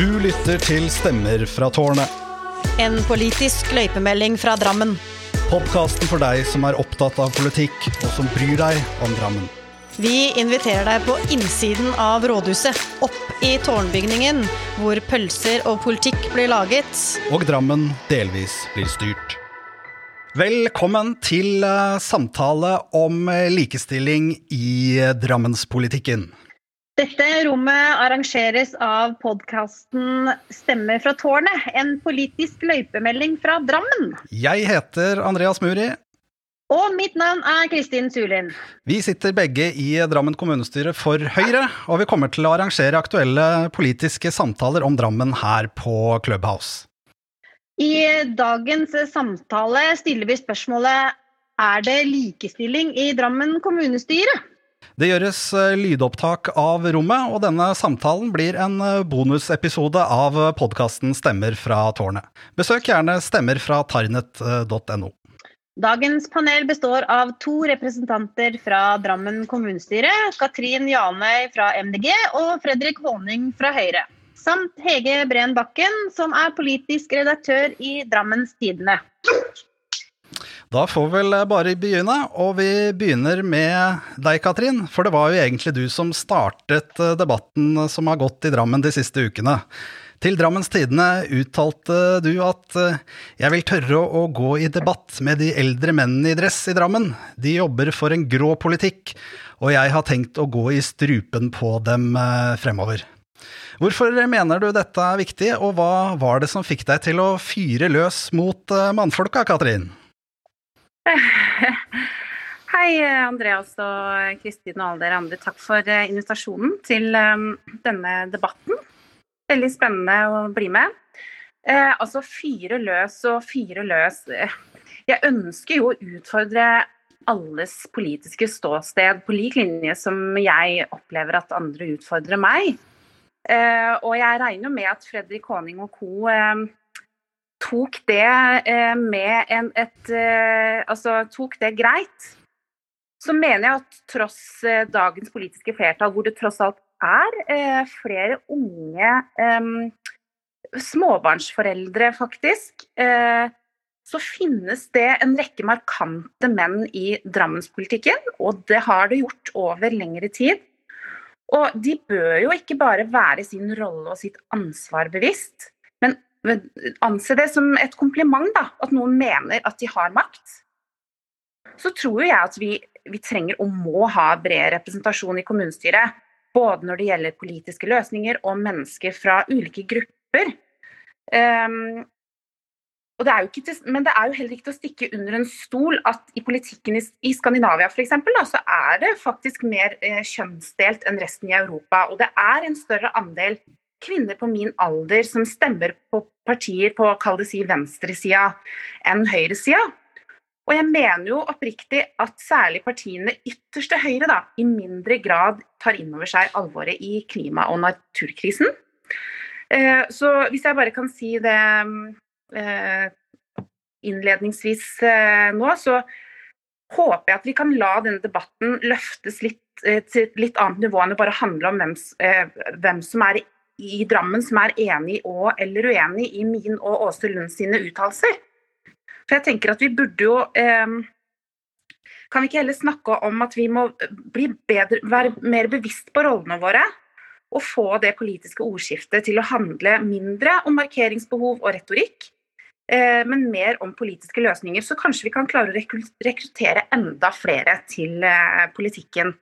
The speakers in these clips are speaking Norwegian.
Du lytter til Stemmer fra tårnet. En politisk løypemelding fra Drammen. Podkasten for deg som er opptatt av politikk, og som bryr deg om Drammen. Vi inviterer deg på innsiden av rådhuset, opp i tårnbygningen, hvor pølser og politikk blir laget. Og Drammen delvis blir styrt. Velkommen til eh, samtale om eh, likestilling i eh, Drammenspolitikken. Dette rommet arrangeres av podkasten Stemmer fra tårnet, en politisk løypemelding fra Drammen. Jeg heter Andreas Muri. Og mitt navn er Kristin Sulin. Vi sitter begge i Drammen kommunestyre for Høyre, og vi kommer til å arrangere aktuelle politiske samtaler om Drammen her på Clubhouse. I dagens samtale stiller vi spørsmålet er det likestilling i Drammen kommunestyre? Det gjøres eh, lydopptak av rommet, og denne samtalen blir en eh, bonusepisode av podkasten Stemmer fra tårnet. Besøk gjerne stemmerfratarnet.no. Dagens panel består av to representanter fra Drammen kommunestyre. Katrin Janøy fra MDG og Fredrik Håning fra Høyre. Samt Hege Breen Bakken, som er politisk redaktør i Drammens Tidende. Da får vi vel bare begynne, og vi begynner med deg, Katrin. For det var jo egentlig du som startet eh, debatten som har gått i Drammen de siste ukene. Til Drammens Tidende uttalte du at eh, jeg vil tørre å gå i debatt med de eldre mennene i dress i Drammen. De jobber for en grå politikk, og jeg har tenkt å gå i strupen på dem eh, fremover. Hvorfor mener du dette er viktig, og hva var det som fikk deg til å fyre løs mot mannfolka, Katrin? Hei, Andreas og Kristin og alle dere andre. Takk for eh, invitasjonen til um, denne debatten. Veldig spennende å bli med. Eh, altså fyre løs og fyre løs. Jeg ønsker jo å utfordre alles politiske ståsted på lik linje som jeg opplever at andre utfordrer meg. Eh, og jeg regner med at Fredrik Håning og co. Eh, tok det eh, med en, et eh, Altså tok det greit. Så mener jeg at tross eh, dagens politiske flertall, hvor det tross alt er flere unge småbarnsforeldre, faktisk, så finnes det en rekke markante menn i Drammenspolitikken. Og det har det gjort over lengre tid. Og de bør jo ikke bare være sin rolle og sitt ansvar bevisst, anse det som et kompliment da, at noen mener at de har makt, så tror jeg at vi, vi trenger og må ha bred representasjon i kommunestyret. Både når det gjelder politiske løsninger og mennesker fra ulike grupper. Um, det til, men det er jo heller ikke til å stikke under en stol at i politikken i, i Skandinavia f.eks. så er det faktisk mer eh, kjønnsdelt enn resten i Europa. Og det er en større andel kvinner på min alder som stemmer på partier på kall det si venstresida enn høyresida. Og jeg mener jo oppriktig at særlig partiene ytterst til høyre da, i mindre grad tar inn over seg alvoret i klima- og naturkrisen. Eh, så hvis jeg bare kan si det eh, innledningsvis eh, nå, så håper jeg at vi kan la denne debatten løftes litt til et litt annet nivå enn å bare handle om hvem, hvem som er i Drammen som er enig og eller uenig i min og Åse Lund sine uttalelser. For jeg tenker at vi burde jo eh, Kan vi ikke heller snakke om at vi må bedre, være mer bevisst på rollene våre? Og få det politiske ordskiftet til å handle mindre om markeringsbehov og retorikk, eh, men mer om politiske løsninger. Så kanskje vi kan klare å rekruttere enda flere til eh, politikken.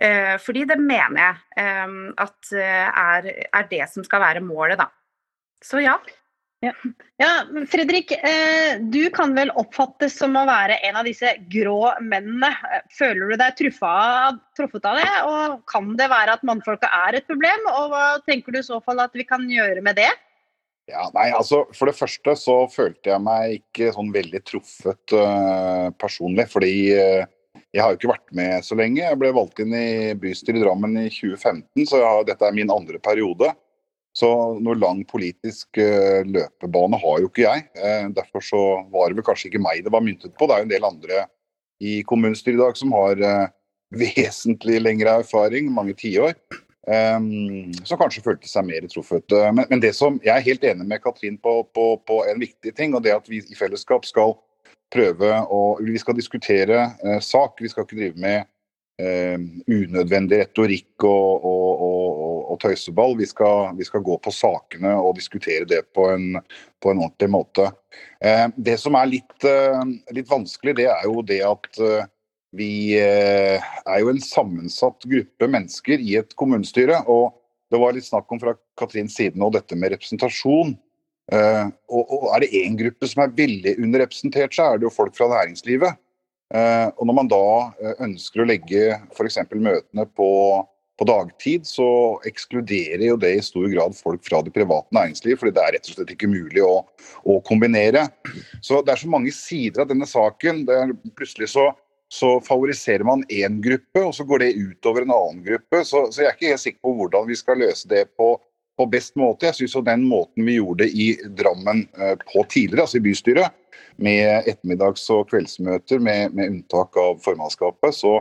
Eh, fordi det mener jeg ehm, at eh, er, er, det som skal være målet, da. Så ja. Ja. ja. Fredrik, eh, du kan vel oppfattes som å være en av disse grå mennene. Føler du deg truffet av det, og kan det være at mannfolka er et problem? Og hva tenker du i så fall at vi kan gjøre med det? Ja, nei, altså For det første så følte jeg meg ikke sånn veldig truffet uh, personlig. Fordi uh, jeg har jo ikke vært med så lenge. Jeg ble valgt inn i bystyret i Drammen i 2015, så har, dette er min andre periode. Så noe lang politisk uh, løpebane har jo ikke jeg. Uh, derfor så var det vel kanskje ikke meg det var myntet på. Det er jo en del andre i kommunestyret i dag som har uh, vesentlig lengre erfaring, mange tiår. Um, som kanskje følte seg mer truffet. Men, men, det som, jeg er helt enig med Katrin på, på, på, en viktig ting, og det at vi i fellesskap skal prøve å Vi skal diskutere eh, sak, vi skal ikke drive med eh, unødvendig retorikk og, og, og, og tøyseball. Vi skal, vi skal, gå på sakene og diskutere det på en, på en ordentlig måte. Eh, det som er litt, litt, vanskelig, det er jo det at vi eh, er jo en sammensatt gruppe mennesker i et kommunestyre. og Det var litt snakk om fra Katrins side nå dette med representasjon. Eh, og, Er det én gruppe som er veldig underrepresentert, så er det jo folk fra næringslivet. Uh, og Når man da ønsker å legge f.eks. møtene på, på, dagtid, så ekskluderer jo det i stor grad folk fra det private næringsliv, fordi det er rett og slett ikke mulig å, å kombinere. Så Det er så mange sider av denne saken. Det er plutselig så så favoriserer man én gruppe, og så går det utover en annen gruppe. Så, så, jeg er ikke helt sikker på hvordan vi skal løse det på, på best måte. Jeg syns den måten vi gjorde det i Drammen eh, på tidligere, altså i bystyret, med ettermiddags- og kveldsmøter med, med, unntak av formannskapet, så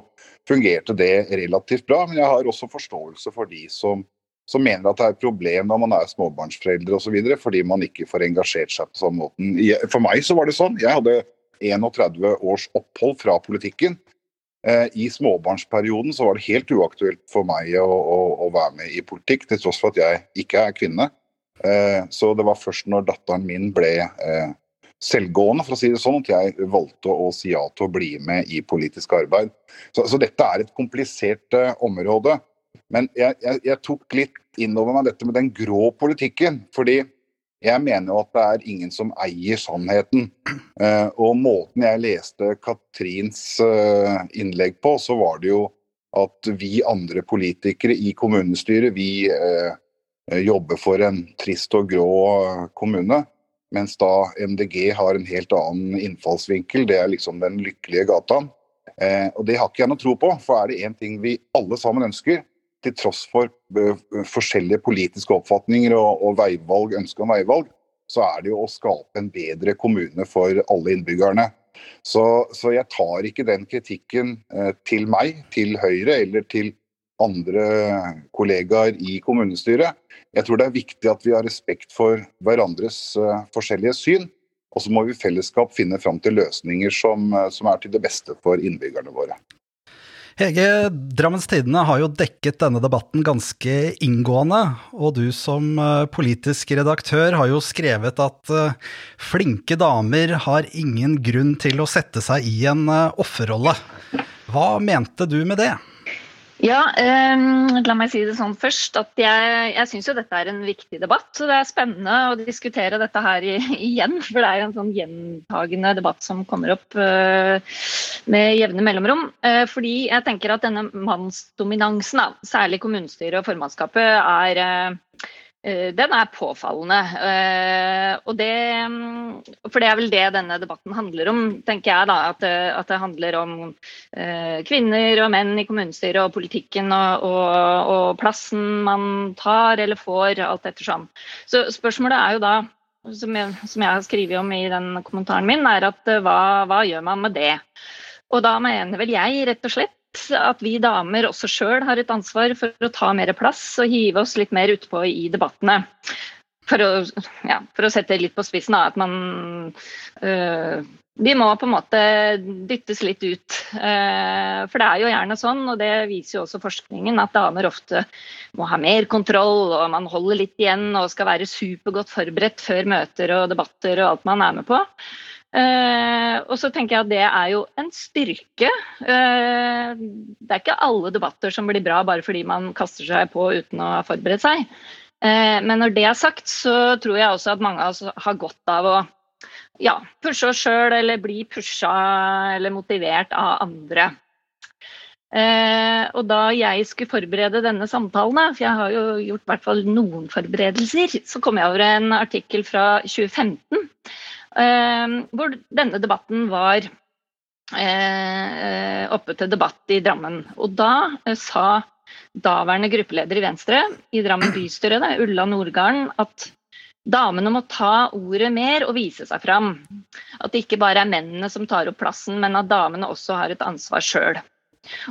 fungerte det relativt bra. Men jeg har også forståelse for de som, som mener at det er et problem når man er småbarnsforeldre osv., fordi man ikke får engasjert seg på samme måten. For meg så var det sånn. Jeg hadde 31 års opphold fra politikken. Eh, I småbarnsperioden så var det helt uaktuelt for meg å, å, å, være med i politikk, til tross for at jeg ikke er kvinne. Eh, så det var først når datteren min ble eh, selvgående, for å si det sånn, at jeg valgte å si ja til å bli med i politisk arbeid. Så, så dette er et komplisert område. Men jeg, jeg, jeg tok litt innover meg dette med den grå politikken. fordi jeg mener jo at det er ingen som eier sannheten. Eh, og måten jeg leste Katrins eh, innlegg på, så var det jo at vi andre politikere i kommunestyret, vi eh, jobber for en trist og grå kommune. Mens da MDG har en helt annen innfallsvinkel. Det er liksom den lykkelige gata. Og det har ikke jeg noe tro på, for er det én ting vi alle sammen ønsker, til tross for uh, forskjellige politiske oppfatninger og, og veivalg, ønske om veivalg, så er det jo å skape en bedre kommune for alle innbyggerne. Så, så jeg tar ikke den kritikken uh, til meg, til Høyre eller til andre kollegaer i kommunestyret. Jeg tror det er viktig at vi har respekt for hverandres uh, forskjellige syn. Og så må vi i fellesskap finne fram til løsninger som, som er til det beste for innbyggerne våre. Hege, Drammens Tidende har jo dekket denne debatten ganske inngående, og du som eh, politisk redaktør har jo skrevet at eh, flinke damer har ingen grunn til å sette seg i en eh, offerrolle. Hva mente du med det? Ja, um, la meg si det sånn først at jeg, jeg syns jo dette er en viktig debatt. Så det er spennende å diskutere dette her i, igjen, for det er en sånn gjentagende debatt som kommer opp uh, med jevne mellomrom. Uh, fordi jeg tenker at denne mannsdominansen, da, særlig kommunestyret og formannskapet, er Eh, den er påfallende. Eh, og det, mm, for det er vel det denne debatten handler om, tenker jeg. da, At det, at det handler om eh, kvinner og menn i kommunestyret og politikken og, og, og, plassen man tar eller får, alt ettersom. Så spørsmålet er jo da, som jeg, som jeg har skrevet om i den kommentaren min, er at hva, hva gjør man med det? Og da mener vel jeg rett og slett at vi damer også sjøl har et ansvar for å ta mer plass og hive oss litt mer utpå i debattene. For å, ja, for å sette litt på spissen, da, at man øh, Vi må på en måte dyttes litt ut. Uh, for det er jo gjerne sånn, og det viser jo også forskningen, at damer ofte må ha mer kontroll, og man holder litt igjen og skal være supergodt forberedt før møter og debatter og alt man er med på. Uh, og så tenker jeg at det er jo en styrke. Uh, det er ikke alle debatter som blir bra bare fordi man kaster seg på uten å ha forberedt seg. Uh, men når det er sagt, så tror jeg også at mange av oss har godt av å ja, pushe oss sjøl eller bli pusha eller motivert av andre. og da jeg skulle forberede denne samtalen, for jeg har jo gjort i hvert fall noen forberedelser, så kom jeg over en artikkel fra 2015 Ehm, hvor denne debatten var eh, oppe til debatt i Drammen. Og da eh, sa daværende gruppeleder i Venstre i Drammen bystyre, Ulla Nordgarden, at damene må ta ordet mer og vise seg fram. At det ikke bare er mennene som tar opp plassen, men at damene også har et ansvar sjøl.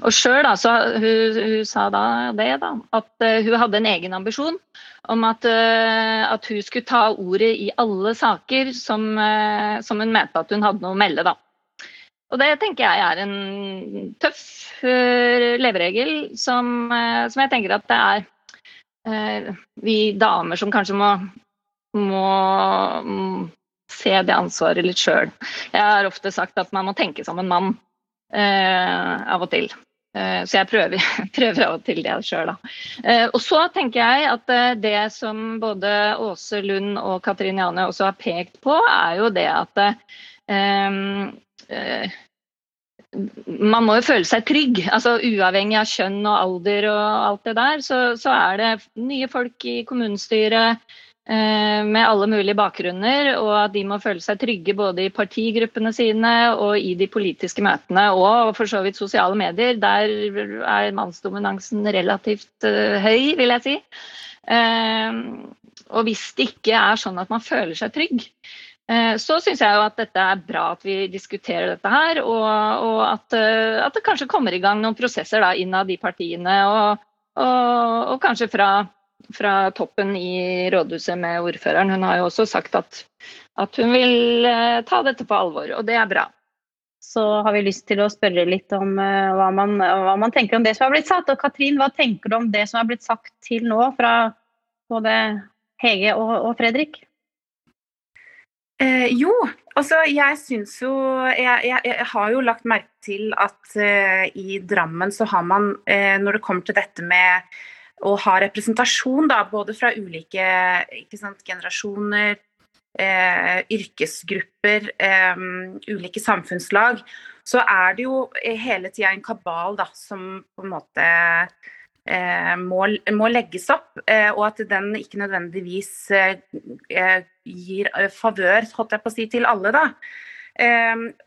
Og sjøl så hun, hun, sa da det, da, at uh, hun hadde en egen ambisjon om at, uh, at, hun skulle ta ordet i alle saker som, uh, som, hun mente at hun hadde noe å melde. da. Og det tenker jeg er en tøff leveregel som, som, jeg tenker at det er vi damer som kanskje må, må se det ansvaret litt sjøl. Jeg har ofte sagt at man må tenke som en mann eh, av og til. Eh, så jeg prøver, prøver, av og til det sjøl, da. Eh, og så tenker jeg at eh, det som både Åse Lund og Katrin Jane også har pekt på, er jo det at eh, eh, man må jo føle seg trygg. altså Uavhengig av kjønn og alder og alt det der, så, så er det nye folk i kommunestyret Eh, med alle mulige bakgrunner, og at de må føle seg trygge både i partigruppene sine og i de politiske møtene, og for så vidt sosiale medier. Der er mannsdominansen relativt uh, høy, vil jeg si. Uh, og hvis det ikke er sånn at man føler seg trygg, så syns jeg jo at dette er bra at vi diskuterer dette her, og, og at, at, det kanskje kommer i gang noen prosesser da, innad i partiene, og, og, og kanskje fra fra toppen i rådhuset med ordføreren. Hun har jo også sagt at, at hun vil eh, ta dette på alvor, og det er bra. Så har vi lyst til å spørre litt om uh, hva, man, hva, man, tenker om det som har blitt sagt. Og Katrin, hva tenker du om det som har blitt sagt til nå fra både Hege og, og Fredrik? Eh, jo, altså jeg syns jo jeg, jeg, jeg, har jo lagt merke til at eh, i Drammen så har man, eh, når det kommer til dette med å ha representasjon da, både fra ulike sant, generasjoner, eh, yrkesgrupper, eh, ulike samfunnslag, så er det jo hele tida en kabal da, som på en måte eh, må, må, legges opp, eh, og at den ikke nødvendigvis eh, eh, gir favør si, til alle. da.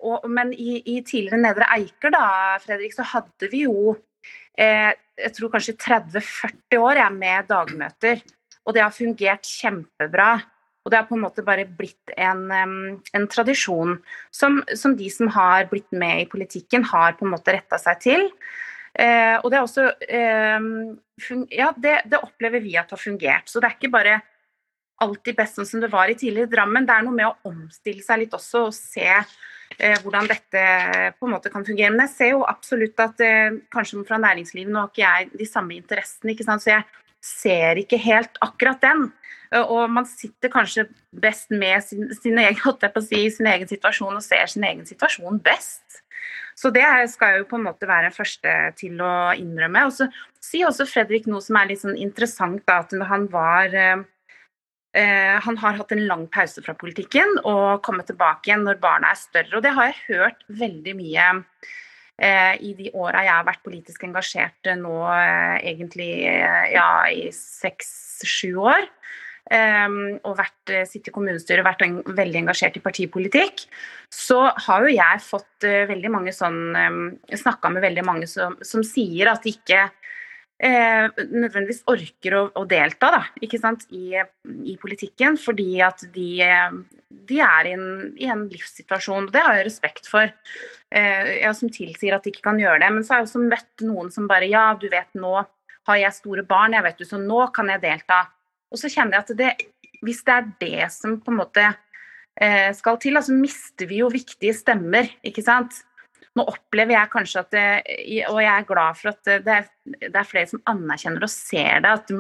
Og, men i, i tidligere Nedre Eiker da, Fredrik, så hadde vi jo eh, jeg tror kanskje 30-40 år jeg, med dagmøter. Og det har fungert kjempebra. Og det har på en måte bare blitt en, en tradisjon som, som, de som har blitt med i politikken, har på en måte retta seg til. Eh, og det er også eh, Ja, det, det, opplever vi at har fungert. Så det er ikke bare alltid best sånn som det var i tidligere Drammen. Det er noe med å omstille seg litt også og se Eh, hvordan dette på en måte kan fungere. Men jeg ser jo absolutt at eh, kanskje fra næringslivet nå har ikke jeg de samme interessene, ikke sant? så jeg ser ikke helt akkurat den. Eh, og man sitter kanskje best med sin, sin, egen, si, sin egen situasjon og ser sin egen situasjon best. Så det skal jeg jo på en måte være første til å innrømme. Og så sier også Fredrik noe som er litt sånn interessant, da, at han var Eh, han har hatt en lang pause fra politikken og kommet tilbake igjen når barna er større. Og det har jeg hørt veldig mye eh, i de åra jeg har vært politisk engasjert eh, nå egentlig ja, i seks-sju år. og vært, sittet i kommunestyret og vært en, veldig engasjert i partipolitikk, så har jo jeg fått veldig mange sånn Snakka med veldig mange som, som sier at de ikke eh, nødvendigvis orker å, å delta da, i, i, politikken, fordi at de, de er i en, i en, livssituasjon. Det har jeg respekt for, eh, jeg som tilsier at de ikke kan gjøre det. Men så har jeg også møtt noen som bare Ja, du vet, nå har jeg store barn, jeg vet du, så nå kan jeg delta. Og så kjenner jeg at det, hvis det er det som på en måte eh, skal til, så altså mister vi jo viktige stemmer, ikke sant. Nå opplever jeg kanskje at Og jeg er glad for at det er, det er, flere som anerkjenner og ser det, at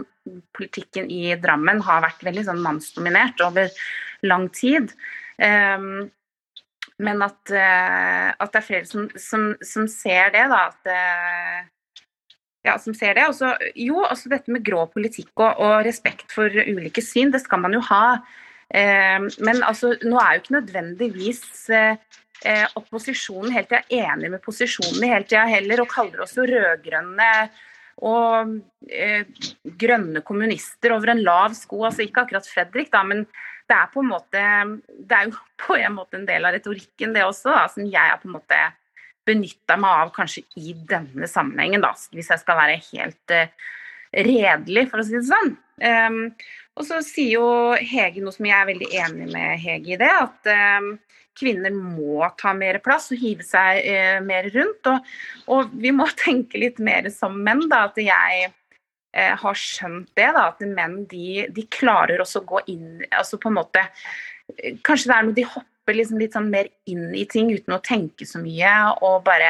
politikken i Drammen har vært veldig sånn mannsdominert over lang tid. Um, men at, uh, at, det er flere som, som, som ser det, da. At, uh, ja, som ser det. Også, jo, også dette med grå politikk og, og, respekt for ulike syn, det skal man jo ha. Uh, men altså, nå er jo ikke nødvendigvis uh, eh, opposisjonen jeg er enig med posisjonen hele tida heller, og kaller oss jo rød-grønne og eh, grønne kommunister over en lav sko. Altså ikke akkurat Fredrik, da, men det er på en måte Det er jo på en måte en del av retorikken, det også, da, som jeg har på en måte benytta meg av kanskje i denne sammenhengen, da, hvis jeg skal være helt eh, redelig, for å si det sånn. Um, og så sier jo Hege noe som jeg er veldig enig med Hege i det, at um, kvinner må ta mer plass og hive seg eh, mer rundt. Og, og, vi må tenke litt mer som menn, da. At jeg eh, har skjønt det. da, At menn de, de klarer også å gå inn altså på en måte Kanskje det er noe de hopper liksom litt sånn mer inn i ting uten å tenke så mye, og bare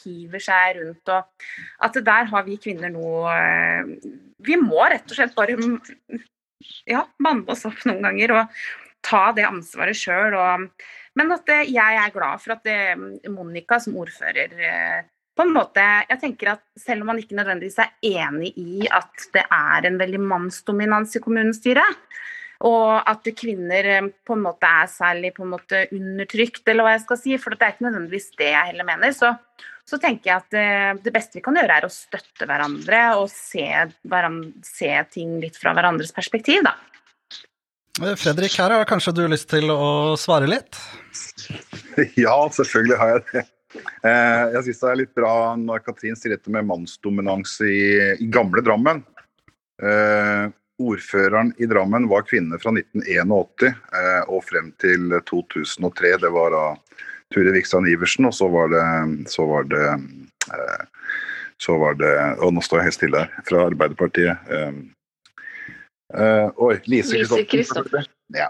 hiver seg rundt. og At der har vi kvinner noe Vi må rett og slett bare ja, manne oss opp noen ganger og ta det ansvaret sjøl. Men at eh, jeg er glad for at eh, Monica som ordfører eh, på en måte, jeg tenker at Selv om man ikke nødvendigvis er enig i at det er en veldig mannsdominans i kommunestyret, og at kvinner på en måte er særlig på en måte undertrykt, eller hva jeg skal si, for det er ikke nødvendigvis det jeg heller mener, så, så tenker jeg at det beste vi kan gjøre, er å støtte hverandre og se, hverandre, se ting litt fra hverandres perspektiv, da. Eh, Fredrik, her har kanskje du lyst til å svare litt? Ja, selvfølgelig har jeg det. Eh, jeg syns det er litt bra når Katrin sier dette med mannsdominans i, i gamle Drammen. Eh, ordføreren i Drammen var kvinne fra 1981 og frem til 2003. Det var da Ture Vikstrand Iversen, og så var det, så var det så var det Og nå står jeg helt stille her. Fra Arbeiderpartiet. Uh, oi, Lise Kristoffer. Ja.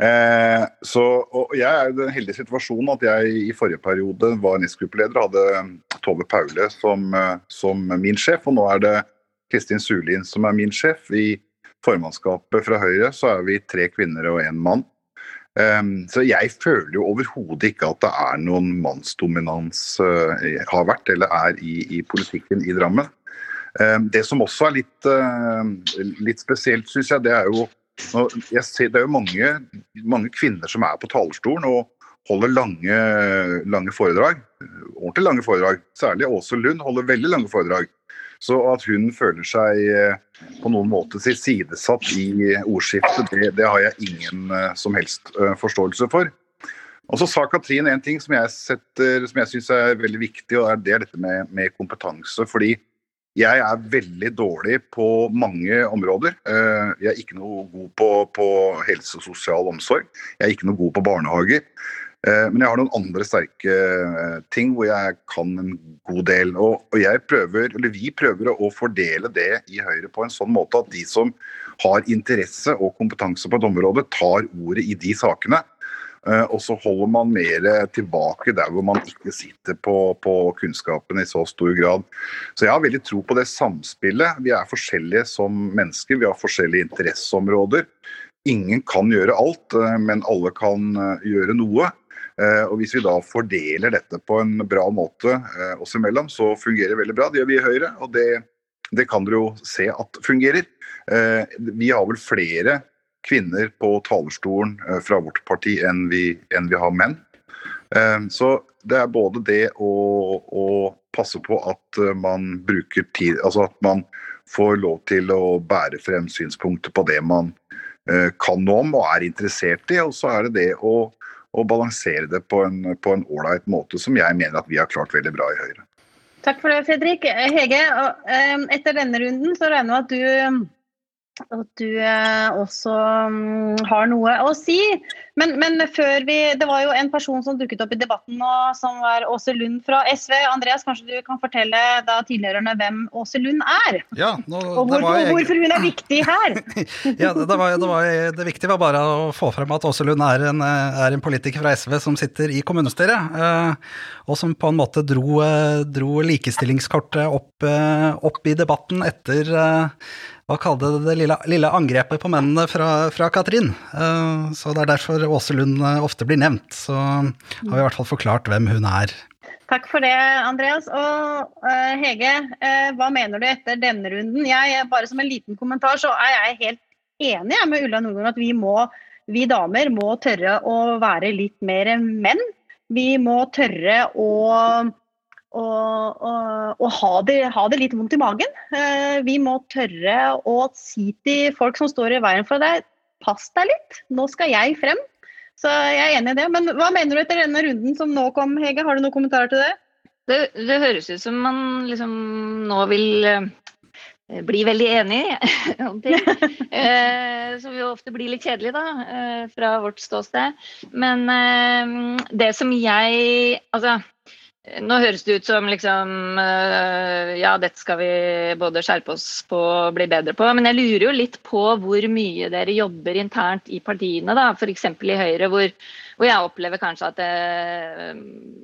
Uh, så, og jeg er i den heldige situasjonen at jeg i forrige periode var NIS-gruppeleder og hadde Tove Paule som, uh, som, min sjef, og nå er det Kristin Sulin som er min sjef. I formannskapet fra Høyre så er vi tre kvinner og én mann. Um, så jeg føler jo overhodet ikke at det er noen mannsdominans har vært eller er i, i politikken i Drammen. Eh, det som også er litt, eh, litt spesielt, syns jeg, det er jo ser, Det er jo mange, mange, kvinner som er på talerstolen og holder lange, lange foredrag. Ordentlig lange foredrag. Særlig Åse Lund holder veldig lange foredrag. Så at hun føler seg eh, på noen måte sidesatt i ordskiftet, det, det, har jeg ingen som helst forståelse for. Og så sa Katrin en ting som jeg, setter, jeg syns er veldig viktig, og det er dette med, med kompetanse. fordi jeg er veldig dårlig på mange områder. Eh, jeg er ikke noe god på, på helse og sosial omsorg. Jeg er ikke noe god på barnehager. Eh, men jeg har noen andre sterke eh, ting hvor jeg kan en god del. Og prøver, vi prøver å fordele det i Høyre på en sånn måte at de som har interesse og kompetanse på et område, tar ordet i de sakene. Eh, og så holder man mer tilbake der hvor man ikke sitter på, på, kunnskapen i så stor grad. Så jeg har veldig tro på det samspillet. Vi er forskjellige som mennesker, vi har forskjellige interesseområder. Ingen kan gjøre alt, eh, men alle kan eh, gjøre noe. Og Hvis vi da fordeler dette på en bra måte oss imellom, så fungerer det veldig bra. Det gjør vi i Høyre, og det, det kan dere jo se at fungerer. Vi har vel flere kvinner på talerstolen eh, fra vårt parti enn vi, enn vi har menn. Eh, så det er både det å, å, passe på at eh, man bruker tid Altså at man får lov til å bære frem synspunkter på det man kan noe om og er interessert i. Og så er det det å, å balansere det på en ålreit måte, som jeg mener at vi har klart veldig bra i Høyre. Takk for det, Fredrik. Hege, etter denne runden så regner jeg med at du at du eh, også um, har noe å si. Men, men, før vi Det var jo en person som dukket opp i debatten nå, som var Åse Lund fra SV. Andreas, kanskje du kan fortelle da tilhørerne hvem Åse Lund er? Ja, nå, og hvor, jeg... hvorfor hun er viktig her? ja, det, var, det, var, det, viktige var bare å få frem at Åse Lund er en, er en politiker fra SV som sitter i kommunestyret. Eh, og som på en måte dro, eh, dro likestillingskortet opp, opp, i debatten etter hva kalte det, det lille, lille, angrepet på mennene fra, fra Katrin. Uh, så det er derfor Åse Lund eh, ofte blir nevnt. Så har vi i hvert fall forklart hvem hun er. Takk for det, Andreas. Og uh, Hege, hva mener du etter denne runden? Jeg, bare som en liten kommentar, så er jeg helt enig med Ulla Nordgård at vi, må, vi damer må tørre å være litt mer menn. Vi må tørre å og, og, og ha, det, ha, det, litt vondt i magen. Eh, vi må tørre å si til folk som står i veien for deg, pass deg litt, nå skal jeg frem. Så jeg er enig i det. Men hva mener du etter denne runden som nå kom, Hege? Har du noen kommentarer til det? Det, det høres ut som man liksom nå vil eh, bli veldig enige om ting. Eh, som jo ofte blir litt kjedelig, da, eh, fra vårt ståsted. Men eh, det som jeg Altså, nå høres det ut som liksom eh, Ja, dette skal vi både skjerpe oss på og bli bedre på. Men jeg lurer jo litt på hvor mye dere jobber internt i partiene, da. F.eks. i Høyre, hvor, hvor, jeg opplever kanskje at, det,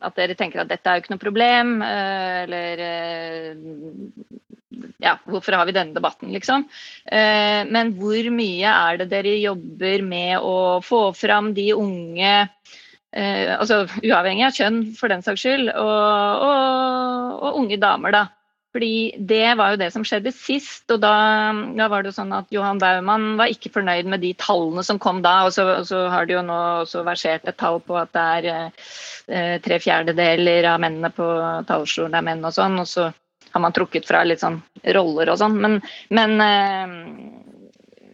at, dere tenker at dette er jo ikke noe problem. Eh, eller ja, hvorfor har vi denne debatten, liksom. Men hvor mye er det dere jobber med å få fram de unge eh, altså uavhengig av kjønn, for den saks skyld, og, og, og, unge damer, da. Fordi det var jo det som skjedde sist, og da, da var det jo sånn at Johan Baumann var ikke fornøyd med de tallene som kom da, og så, og så har det jo nå også versert et tall på at det er eh, tre fjerdedeler av mennene på talerstolen er menn og sånn, og så har man trukket fra litt sånn roller og sånn. Men, men eh,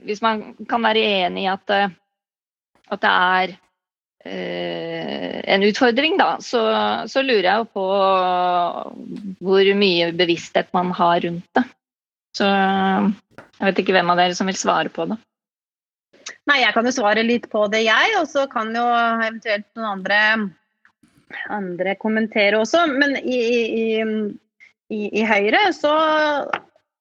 hvis man kan være enig i at, eh, at det er en utfordring, da, så, så, lurer jeg på hvor mye bevissthet man har rundt det. Så jeg vet ikke hvem av dere som vil svare på det. Nei, jeg kan jo svare litt på det, jeg. Og så kan jo eventuelt noen andre, andre kommentere også. Men i, i, i, i Høyre så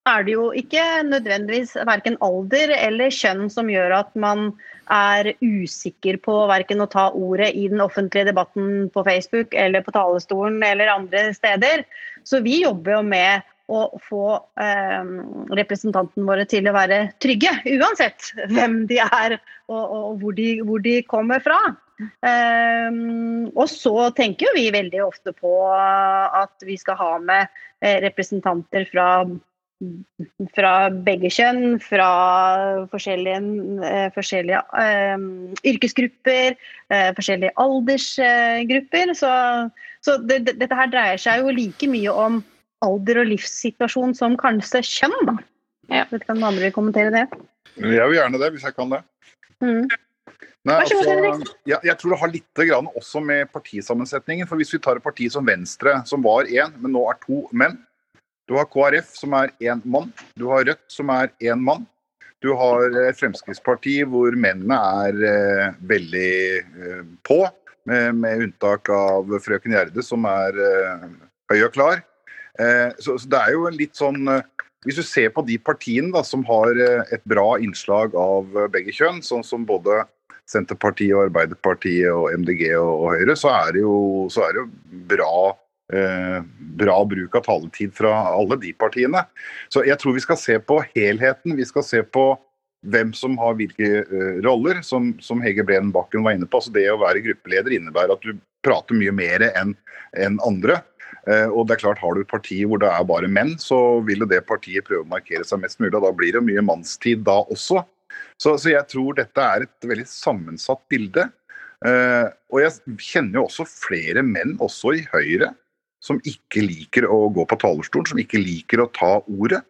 er det jo ikke nødvendigvis verken alder eller kjønn som gjør at man er usikker på verken å ta ordet i den offentlige debatten på Facebook eller på talerstolen eller andre steder. Så vi jobber jo med å få eh, representantene våre til å være trygge, uansett hvem de er og, og hvor, de, hvor, de, kommer fra. Eh, og så tenker vi veldig ofte på at vi skal ha med eh, representanter fra fra begge kjønn, fra forskjellige, eh, forskjellige eh, yrkesgrupper, eh, forskjellige aldersgrupper. Så, så det, det, dette her dreier seg jo like mye om alder og livssituasjon som kanskje kjønn, da. Ja. Vet ikke om noen andre vil kommentere det? Jeg vil gjerne det, hvis jeg kan det. Mm. Nei, altså, jeg, jeg, tror det har litt også med partisammensetningen. for Hvis vi tar et parti som Venstre, som var én, men nå er to menn, du har KrF, som er én mann. Du har Rødt, som er én mann. Du har eh, Fremskrittspartiet, hvor mennene er eh, veldig eh, på, med, med, unntak av frøken Gjerde, som er høy og klar. Så, så, det er jo litt sånn Hvis du ser på de partiene da, som har et bra innslag av begge kjønn, sånn som både Senterpartiet, og Arbeiderpartiet, og MDG og, og Høyre, så er jo, så er det jo bra bra bruk av taletid fra alle de partiene. Så jeg tror vi skal se på helheten. Vi skal se på hvem som har hvilke uh, roller, som, som Hege Breen Bakken var inne på. Altså det å være gruppeleder innebærer at du prater mye mer enn en andre. Uh, og det er klart Har du et parti hvor det er bare menn, så vil jo det partiet prøve å markere seg mest mulig. og Da blir det mye mannstid da også. Så, så jeg tror dette er et veldig sammensatt bilde. Og jeg kjenner jo også flere menn, også i Høyre, som ikke liker å gå på talerstolen, som ikke liker å ta ordet.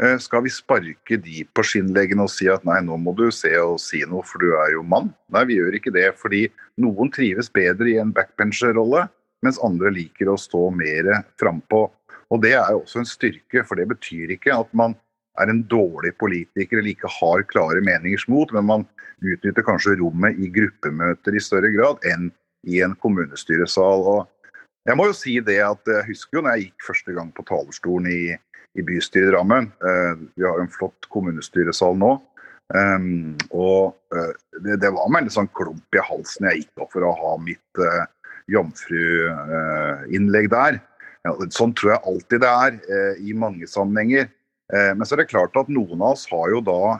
Eh, skal vi sparke de på skinnleggene og si at nei, nå må du se og si noe, for du er jo mann? Nei, vi gjør ikke det, fordi noen trives bedre i en backbencher-rolle, mens andre liker å stå mer frampå. Og det er jo også en styrke, for det betyr ikke at man er en dårlig politiker eller ikke har klare meningers mot, men man utnytter kanskje rommet i gruppemøter i større grad enn i en kommunestyresal. og jeg må jo si det at jeg husker jo når jeg gikk første gang på talerstolen i, i bystyret i Drammen. Eh, vi har jo en flott kommunestyresal nå. Um, og uh, det, det, var med en sånn klump i halsen jeg gikk opp for å ha mitt uh, jomfruinnlegg uh, der. Ja, sånn tror jeg alltid det er i mange sammenhenger. men så er det klart at noen av oss har jo da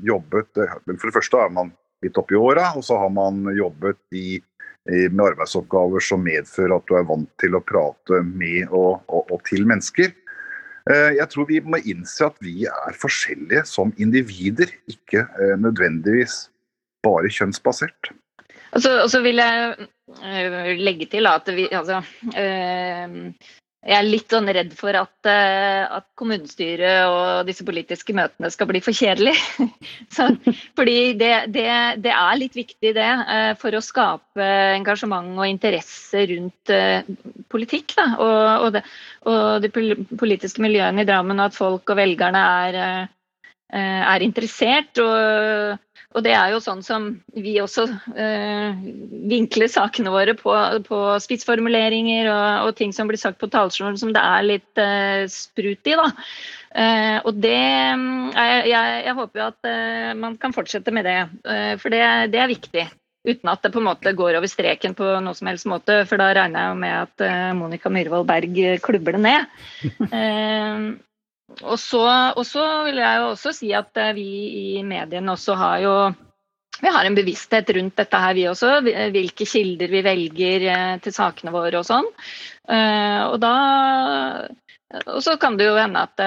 jobbet For det første er man litt oppi åra, og så har man jobbet i med arbeidsoppgaver som medfører at du er vant til å prate med og, og, og til mennesker. Eh, jeg tror vi må innse at vi er forskjellige som individer, ikke eh, nødvendigvis bare kjønnsbasert. Og så, vil jeg eh, legge til at vi, altså, jeg er litt sånn redd for at, uh, at kommunestyret og disse politiske møtene skal bli for kjedelige. fordi det, det, det, er litt viktig, det, uh, for å skape engasjement og interesse rundt uh, politikk. Da, og, og, det, og, de politiske miljøene i Drammen, og at folk og velgerne er, er interessert. og og det er jo sånn som vi også eh, vinkler sakene våre på, på spissformuleringer og, og, ting som blir sagt på talerstolen som det er litt eh, sprut i. da. Eh, og det mm, jeg, jeg, jeg, håper jo at eh, man kan fortsette med det, eh, for det, det, er viktig. Uten at det på en måte går over streken på noe som helst måte, for da regner jeg med at eh, Monica Myhrvold Berg klubber det ned. Og så, og så, vil jeg jo også si at eh, vi i mediene også har jo vi har en bevissthet rundt dette her, vi også. Hvilke kilder vi velger eh, til sakene våre og sånn. Eh, og da Og så kan det jo hende at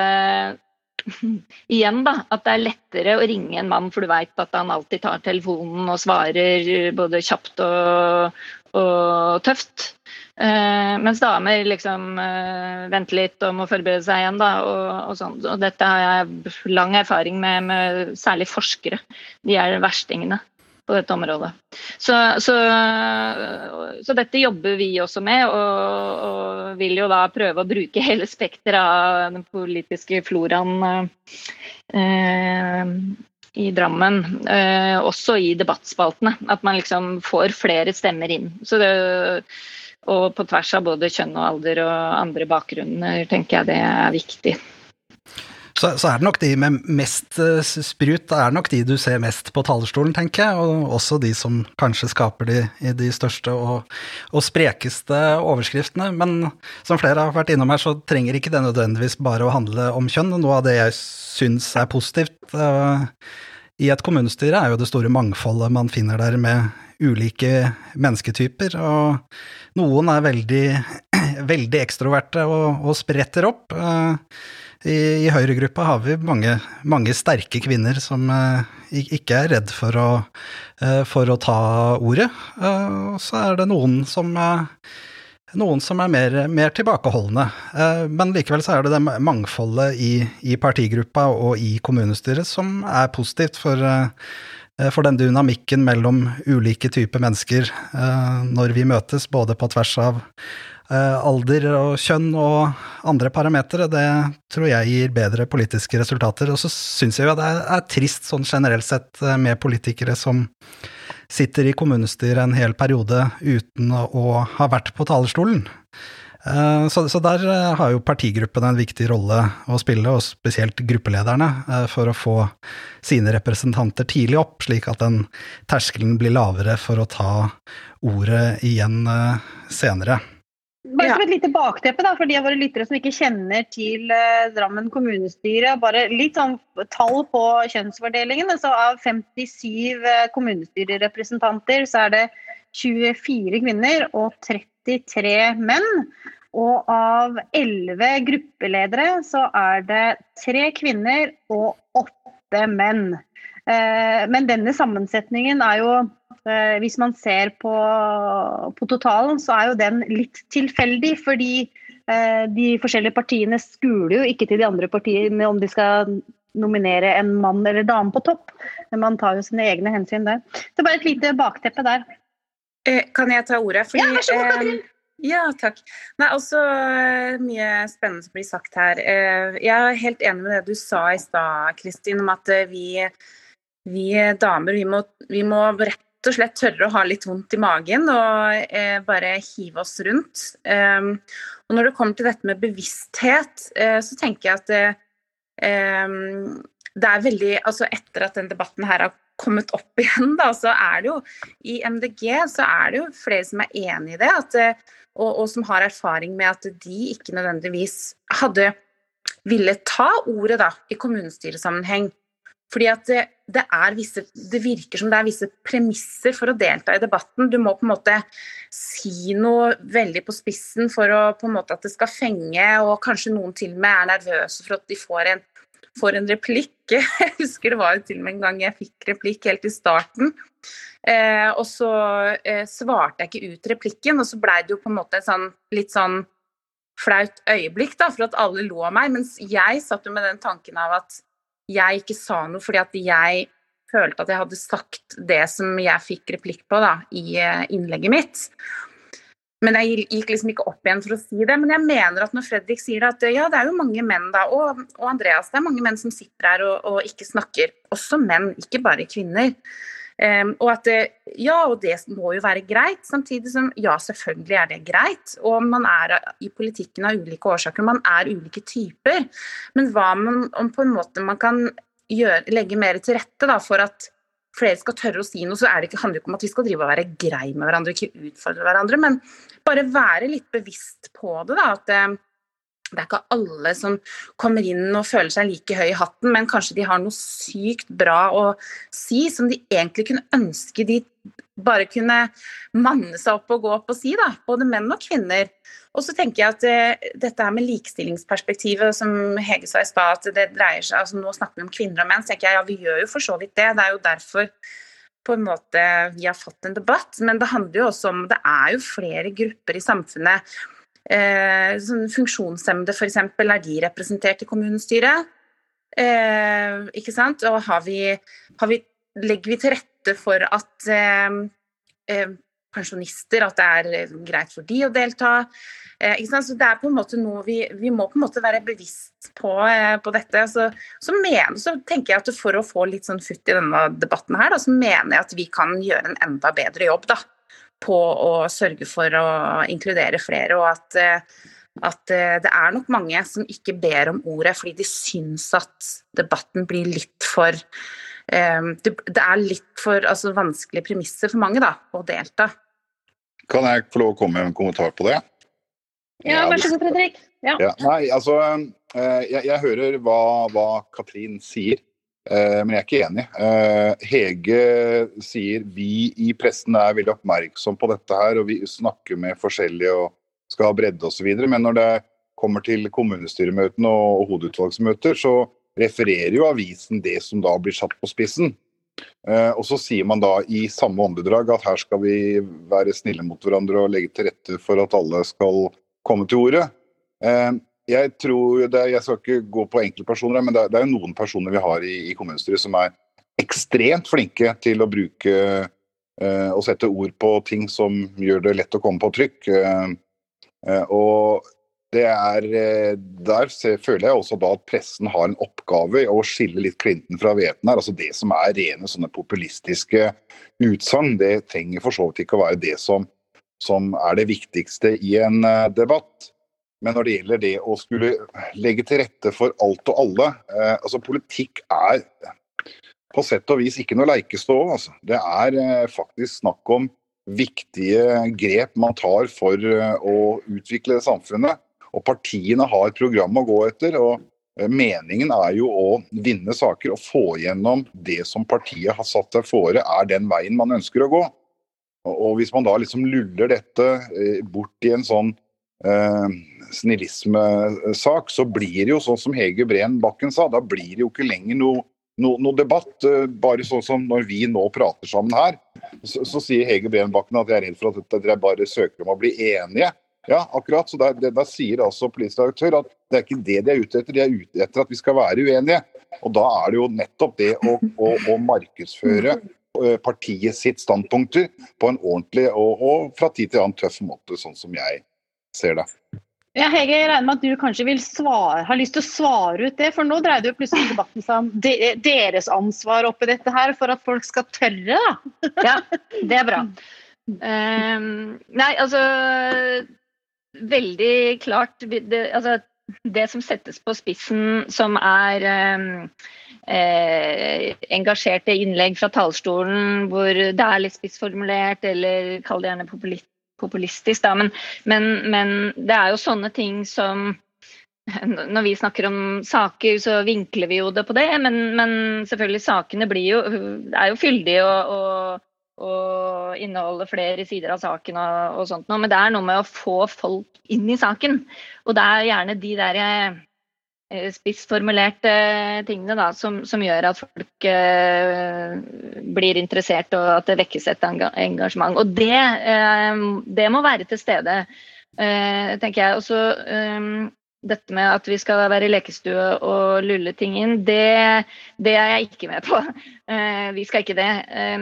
igjen da, at det er lettere å ringe en mann, for du veit at han alltid tar telefonen og svarer både kjapt og, og tøft. Uh, mens damer liksom uh, venter litt og må forberede seg igjen. Da, og, og, sånn. og dette har jeg lang erfaring med, med særlig forskere. De er verstingene på dette området. Så, så, så, dette jobber vi også med, og, og, vil jo da prøve å bruke hele spekteret av den politiske floraen eh, i Drammen, også i debattspaltene. At man liksom får flere stemmer inn. Så det og på tvers av både kjønn og alder og andre bakgrunner, tenker jeg det er viktig. Så, så, er det nok de med mest uh, sprut, det er nok de du ser mest på talerstolen, tenker jeg. Og også de som kanskje skaper de, de største og, og, sprekeste overskriftene. Men som flere har vært innom her, så trenger ikke det nødvendigvis bare å handle om kjønn. Noe av det jeg syns er positivt uh, i et kommunestyre, er jo det store mangfoldet man finner der med ulike mennesketyper. Og noen er veldig, veldig ekstroverte og, og, spretter opp. Eh, I, i Høyre-gruppa har vi mange, mange, sterke kvinner som eh, ikke er redd for å, eh, for å ta ordet. Og så er det noen som noen som er mer, mer tilbakeholdne. Men likevel så er det det mangfoldet i, i partigruppa og i kommunestyret som er positivt for for den dynamikken mellom ulike typer mennesker eh, når vi møtes, både på tvers av eh, alder og kjønn og andre parametere, det tror jeg gir bedre politiske resultater. Og så syns jeg jo det er trist sånn generelt sett med politikere som sitter i kommunestyret en hel periode uten å ha vært på talerstolen. Eh, så, så, der eh, har jo partigruppen en viktig rolle å spille, og spesielt gruppelederne, eh, for å få sine representanter tidlig opp, slik at den terskelen blir lavere for å ta ordet igjen senere. Bare som et lite bakteppe da, for de av våre lyttere som ikke kjenner til Drammen kommunestyre. Bare litt sånn tall på kjønnsfordelingen. Så av 57 kommunestyrerepresentanter så er det 24 kvinner og 30 33 menn. Og av 11 gruppeledere så er det tre kvinner og åtte menn. Eh, men denne sammensetningen er jo, eh, hvis man ser på, på totalen, så er jo den litt tilfeldig. Fordi eh, de forskjellige partiene skuler jo ikke til de andre partiene om de skal nominere en mann eller dame på topp. Men man tar jo sine egne hensyn der. Så bare et lite bakteppe der. Eh, kan jeg ta ordet? Fordi, ja, vær så god, Katrin. Eh, ja, takk. Nei, også eh, mye spennende som blir sagt her. Jeg er helt enig med det du sa i stad, Kristin, om at vi, vi damer vi må, vi må, rett og slett tørre å ha litt vondt i magen og bare hive oss rundt. Um, og når det kommer til dette med bevissthet, så tenker jeg at det, um, det er veldig Altså etter at den debatten her har kommet opp igjen, da, så er det jo i MDG så er det jo flere som er enig i det. At, eh, og, og, som har erfaring med at de ikke nødvendigvis hadde ville ta ordet da, i kommunestyresammenheng. Fordi at det, det, visse, det, virker som det er visse premisser for å delta i debatten. Du må på en måte si noe veldig på spissen for å, på en måte at det skal fenge, og kanskje noen til og med er nervøse for at de får en får en replikk. Jeg husker det var til og med en gang jeg fikk replikk helt i starten. Eh, og så eh, svarte jeg ikke ut replikken, og så blei det jo på en måte sånn, litt sånn flaut øyeblikk da, for at alle lo av meg. Mens jeg satt jo med den tanken av at jeg ikke sa noe fordi at jeg følte at jeg hadde sagt det som jeg fikk replikk på da, i eh, innlegget mitt. Men jeg gikk liksom ikke opp igjen for å si det. Men jeg mener at når Fredrik sier at ja, det er jo mange menn da, og, og Andreas, det er mange menn som sitter her og, og ikke snakker. Også menn, ikke bare kvinner. Um, og at ja, og det må jo være greit. Samtidig som ja, selvfølgelig er det greit. Og man er i politikken av ulike årsaker. Man er ulike typer. Men hva man, om på en måte man kan gjøre, legge mer til rette da, for at flere skal tørre å si noe, så det ikke, handler det ikke om at vi skal drive og være grei med hverandre, ikke utfordre hverandre, men bare være litt bevisst på det. da, at det, eh, er ikke alle som kommer inn og føler seg like høy i hatten, men kanskje de har noe sykt bra å si som de egentlig kunne ønske de bare kunne manne seg opp og gå opp og si, da. Både menn og kvinner. Og så tenker jeg at uh, dette her med likestillingsperspektivet, som Hege sa i stad, at det dreier seg altså Nå snakker vi om kvinner og menn, så tenker jeg ja, vi gjør jo for så vidt det. Det er jo derfor på en måte vi har fått en debatt. Men det handler jo også om Det er jo flere grupper i samfunnet. Uh, sånn funksjonshemmede f.eks. er de representert i kommunestyret? Eh, ikke sant? Og har vi, har vi, legger vi til rette for at pensjonister, at det er eh, greit for de å delta. Eh, så det er på en måte noe vi, vi må på en måte være bevisst på, eh, på dette. Så, så, mener, så, tenker jeg at for å få litt sånn futt i denne debatten her, da, så mener jeg at vi kan gjøre en enda bedre jobb da, på å sørge for å inkludere flere. og at, at det er nok mange som ikke ber om ordet fordi de syns at debatten blir litt for det, er litt for altså, vanskelige premisser for mange da, å delta. Kan jeg få lov å komme med en kommentar på det? Ja, vær så god, Fredrik. Ja. Ja, nei, altså, eh, jeg, jeg hører hva, hva, Katrin sier, eh, men jeg er ikke enig. Eh, Hege sier vi i pressen er veldig oppmerksom på dette her, og vi snakker med forskjellige og skal ha bredde osv. Men når det kommer til kommunestyremøtene og hovedutvalgsmøter, så refererer jo avisen det som da blir satt på spissen. Uh, og så sier man da i samme åndedrag at her skal vi være snille mot hverandre og legge til rette for at alle skal komme til orde. Jeg tror det, jeg skal ikke gå på enkeltpersoner, men det, det er noen personer vi har i, i kommunestyret som er ekstremt flinke til å bruke eh, og sette ord på ting som gjør det lett å komme på trykk. og det er, eh, Der føler jeg også da at pressen har en oppgave i å skille litt klinten fra hveten her. altså Det som er rene sånne populistiske utsagn, det trenger for så vidt ikke å være det som, som er det viktigste i en uh, debatt. Men når det gjelder det å skulle legge til rette for alt og alle eh, altså Politikk er på sett og vis ikke noe leikestå. Altså. Det er eh, faktisk snakk om viktige grep man tar for å utvikle samfunnet. Og partiene har et program å gå etter. og eh, Meningen er jo å vinne saker og få gjennom det som partiet har satt seg fore er den veien man ønsker å gå. Og Hvis man da liksom luller dette eh, bort i en sånn eh, snillismesak, så blir det jo sånn som Hege Breen Bakken sa, da blir det jo ikke lenger noe no, noe debatt. Eh, bare sånn som når vi nå prater sammen her, så, så sier Hege Breenbakken at jeg er redd for at dere bare søker om å bli enige. Ja, akkurat. Så Da sier altså politisk redaktør at det er ikke det de er ute etter, de er ute etter at vi skal være uenige. Og da er det jo nettopp det å, å, å markedsføre eh, partiet sitt standpunkter på en ordentlig og, og, fra tid til annen tøff måte, sånn som jeg ser det. Ja, Hege, jeg regner med at du kanskje vil svare, har lyst til å svare ut det, for nå dreier det jo plutselig debatten seg om de, deres ansvar oppi dette her for at folk skal tørre, da. ja, det er bra. Um, nei, altså veldig klart det, altså, det som settes på spissen, som er um, eh, engasjerte innlegg fra talerstolen hvor det er litt spissformulert, eller kall det gjerne populistisk, da. Men, men, men, det er jo sånne ting som når vi snakker om saker, så vinkler vi jo det på det, men, men selvfølgelig sakene blir jo, er jo fyldige og, og og inneholder flere sider av saken og, og sånt noe. Men det er noe med å få folk inn i saken. Og det er gjerne de der eh, spissformulerte tingene da, som, som, gjør at folk eh, blir interessert og at det vekkes et engasjement. Og det, eh, det, må være til stede tenker jeg. Og så dette med at vi skal være i lekestue og lulle ting inn, det, det er jeg ikke med på. vi skal ikke det.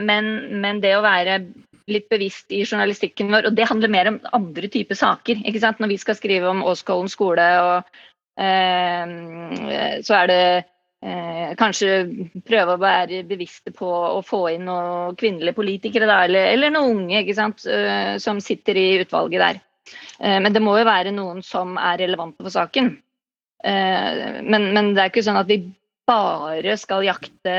men, men det å være litt bevisst i journalistikken vår. Og det handler mer om andre typer saker. ikke sant? Når vi skal skrive om Åskollen skole, og, eh, så er det eh, kanskje prøve å være bevisste på å få inn noen kvinnelige politikere, da, eller, eller noen unge ikke sant? Eh, som sitter i utvalget der. Eh, men det må jo være noen som er relevante for saken. Eh, men, men det er ikke sånn at vi bare skal jakte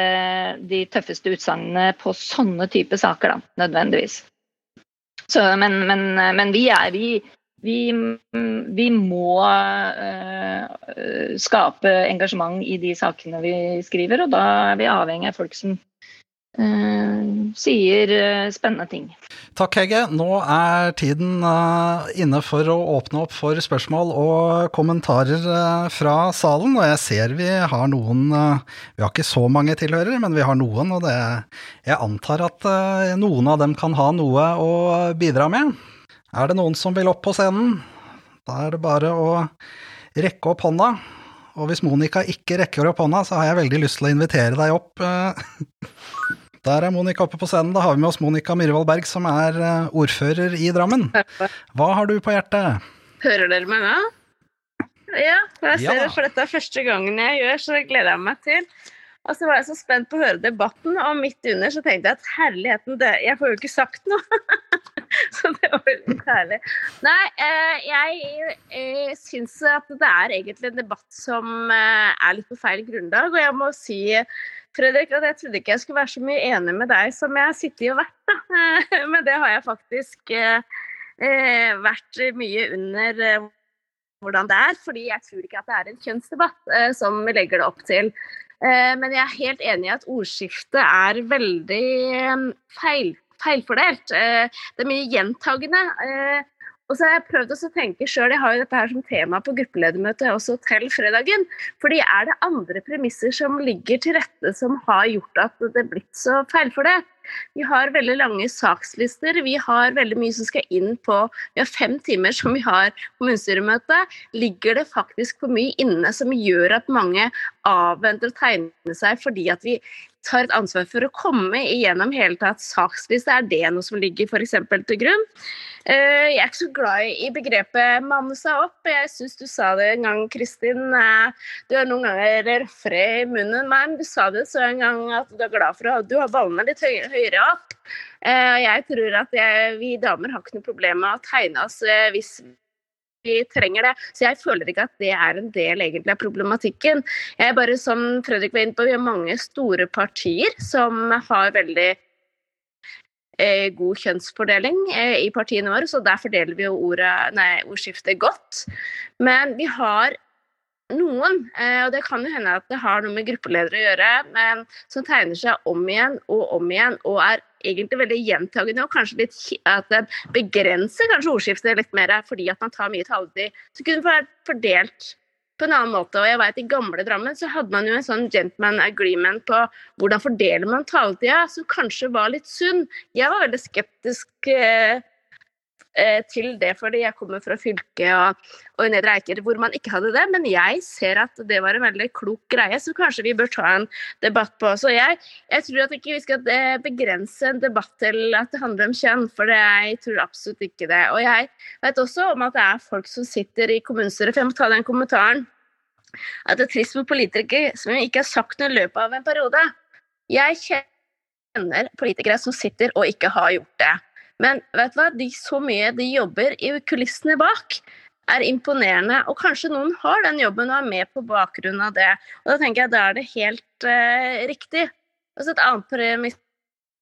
de tøffeste utsagnene på sånne type saker, da, nødvendigvis. Så, men, men, men, vi er vi, vi, vi må uh, skape engasjement i de sakene vi skriver, og da er vi avhengig av folk som uh, sier uh, spennende ting. Takk, Hege. Nå er tiden uh, inne for å åpne opp for spørsmål og kommentarer fra salen. Og jeg ser vi har noen Vi har ikke så mange tilhørere, men vi har noen. Og det, jeg antar at noen av dem kan ha noe å bidra med. Er det noen som vil opp på scenen? Da er det bare å rekke opp hånda. Og hvis Monica ikke rekker opp hånda, så har jeg veldig lyst til å invitere deg opp. Der er Monica oppe på scenen. Da har vi med oss Monica Myhrvold Berg, som er eh, ordfører i Drammen. Hva har du på hjertet? Hører dere meg nå? Ja, jeg ser det, for dette er første gangen jeg gjør, så det gleder jeg meg til. Og så var jeg så spent på å høre debatten, og midt under så tenkte jeg at herligheten, det, jeg får jo ikke sagt noe. så det var veldig herlig. Nei, eh, jeg eh, syns at det er egentlig en debatt som er litt på feil grunnlag, og jeg må si Fredrik, at jeg trodde ikke jeg skulle være så mye enig med deg som jeg har sittet og vært. Da. Men det har jeg faktisk eh, eh, vært mye under eh, hvordan det er. Fordi jeg tror ikke at det er en kjønnsdebatt eh, som vi legger det opp til. Eh, men jeg er helt enig i at ordskiftet er veldig eh, feil, feilfordelt. det er mye gjentagende. Og så har jeg prøvd å tenke sjøl, jeg har jo dette her som tema på gruppeledermøtet også til fredagen. Fordi er det andre premisser som ligger til rette som har gjort at det er blitt så feilfordelt? Vi har veldig lange sakslister. Vi har veldig mye som skal inn på Vi har fem timer som vi har kommunestyremøte. Ligger det faktisk for mye inne som gjør at mange avventer å tegne seg fordi at vi tar et ansvar for å komme igjennom hele tatt saksliste? Er det noe som ligger f.eks. til grunn? Eh, jeg er ikke så glad i begrepet 'manne seg opp'. Jeg syns du sa det en gang, Kristin. Eh, du er noen ganger røffere i munnen, men du sa det så en gang at du er glad for at du har ballene litt høyere opp. Eh, jeg tror at jeg, vi damer har ikke noe problem med å tegne oss hvis vi trenger det. Så jeg føler ikke at det er en del egentlig av problematikken. Jeg er bare som Fredrik var inne på, Vi har mange store partier som har veldig god kjønnsfordeling eh, i partiene våre, så der fordeler vi jo ordet, nei, ordskiftet godt. Men vi har noen, eh, og det kan jo hende at det har noe med gruppeledere å gjøre, men som tegner seg om igjen og om igjen og er egentlig veldig gjentagende og kanskje litt at det begrenser kanskje ordskiftet litt mer fordi at man tar mye taletid. Så kunne det fordelt på en annen måte. Og jeg vet I gamle Drammen så hadde man jo en sånn gentleman agreement på hvordan fordeler man taletida, som kanskje var litt sunn. Jeg var veldig skeptisk eh, til det, fordi jeg kommer fra fylket og, og Nedre Eiker hvor man ikke hadde det. Men jeg ser at det var en veldig klok greie, så kanskje vi bør ta en debatt på. Så jeg, jeg tror at ikke vi skal eh, begrense en debatt til at det handler om kjønn, for jeg tror absolutt ikke det. Og jeg vet også om at det er folk som sitter i kommunestyret, for jeg må ta den kommentaren, at det er trist med politikere som ikke har sagt noe i løpet av en periode. Jeg kjenner politikere som sitter og ikke har gjort det. Men vet du hva? De, så mye de jobber i kulissene bak, er imponerende. Og kanskje noen har den jobben og er med på bakgrunn av det. Og da tenker jeg da er det helt uh, riktig. Altså et annet premiss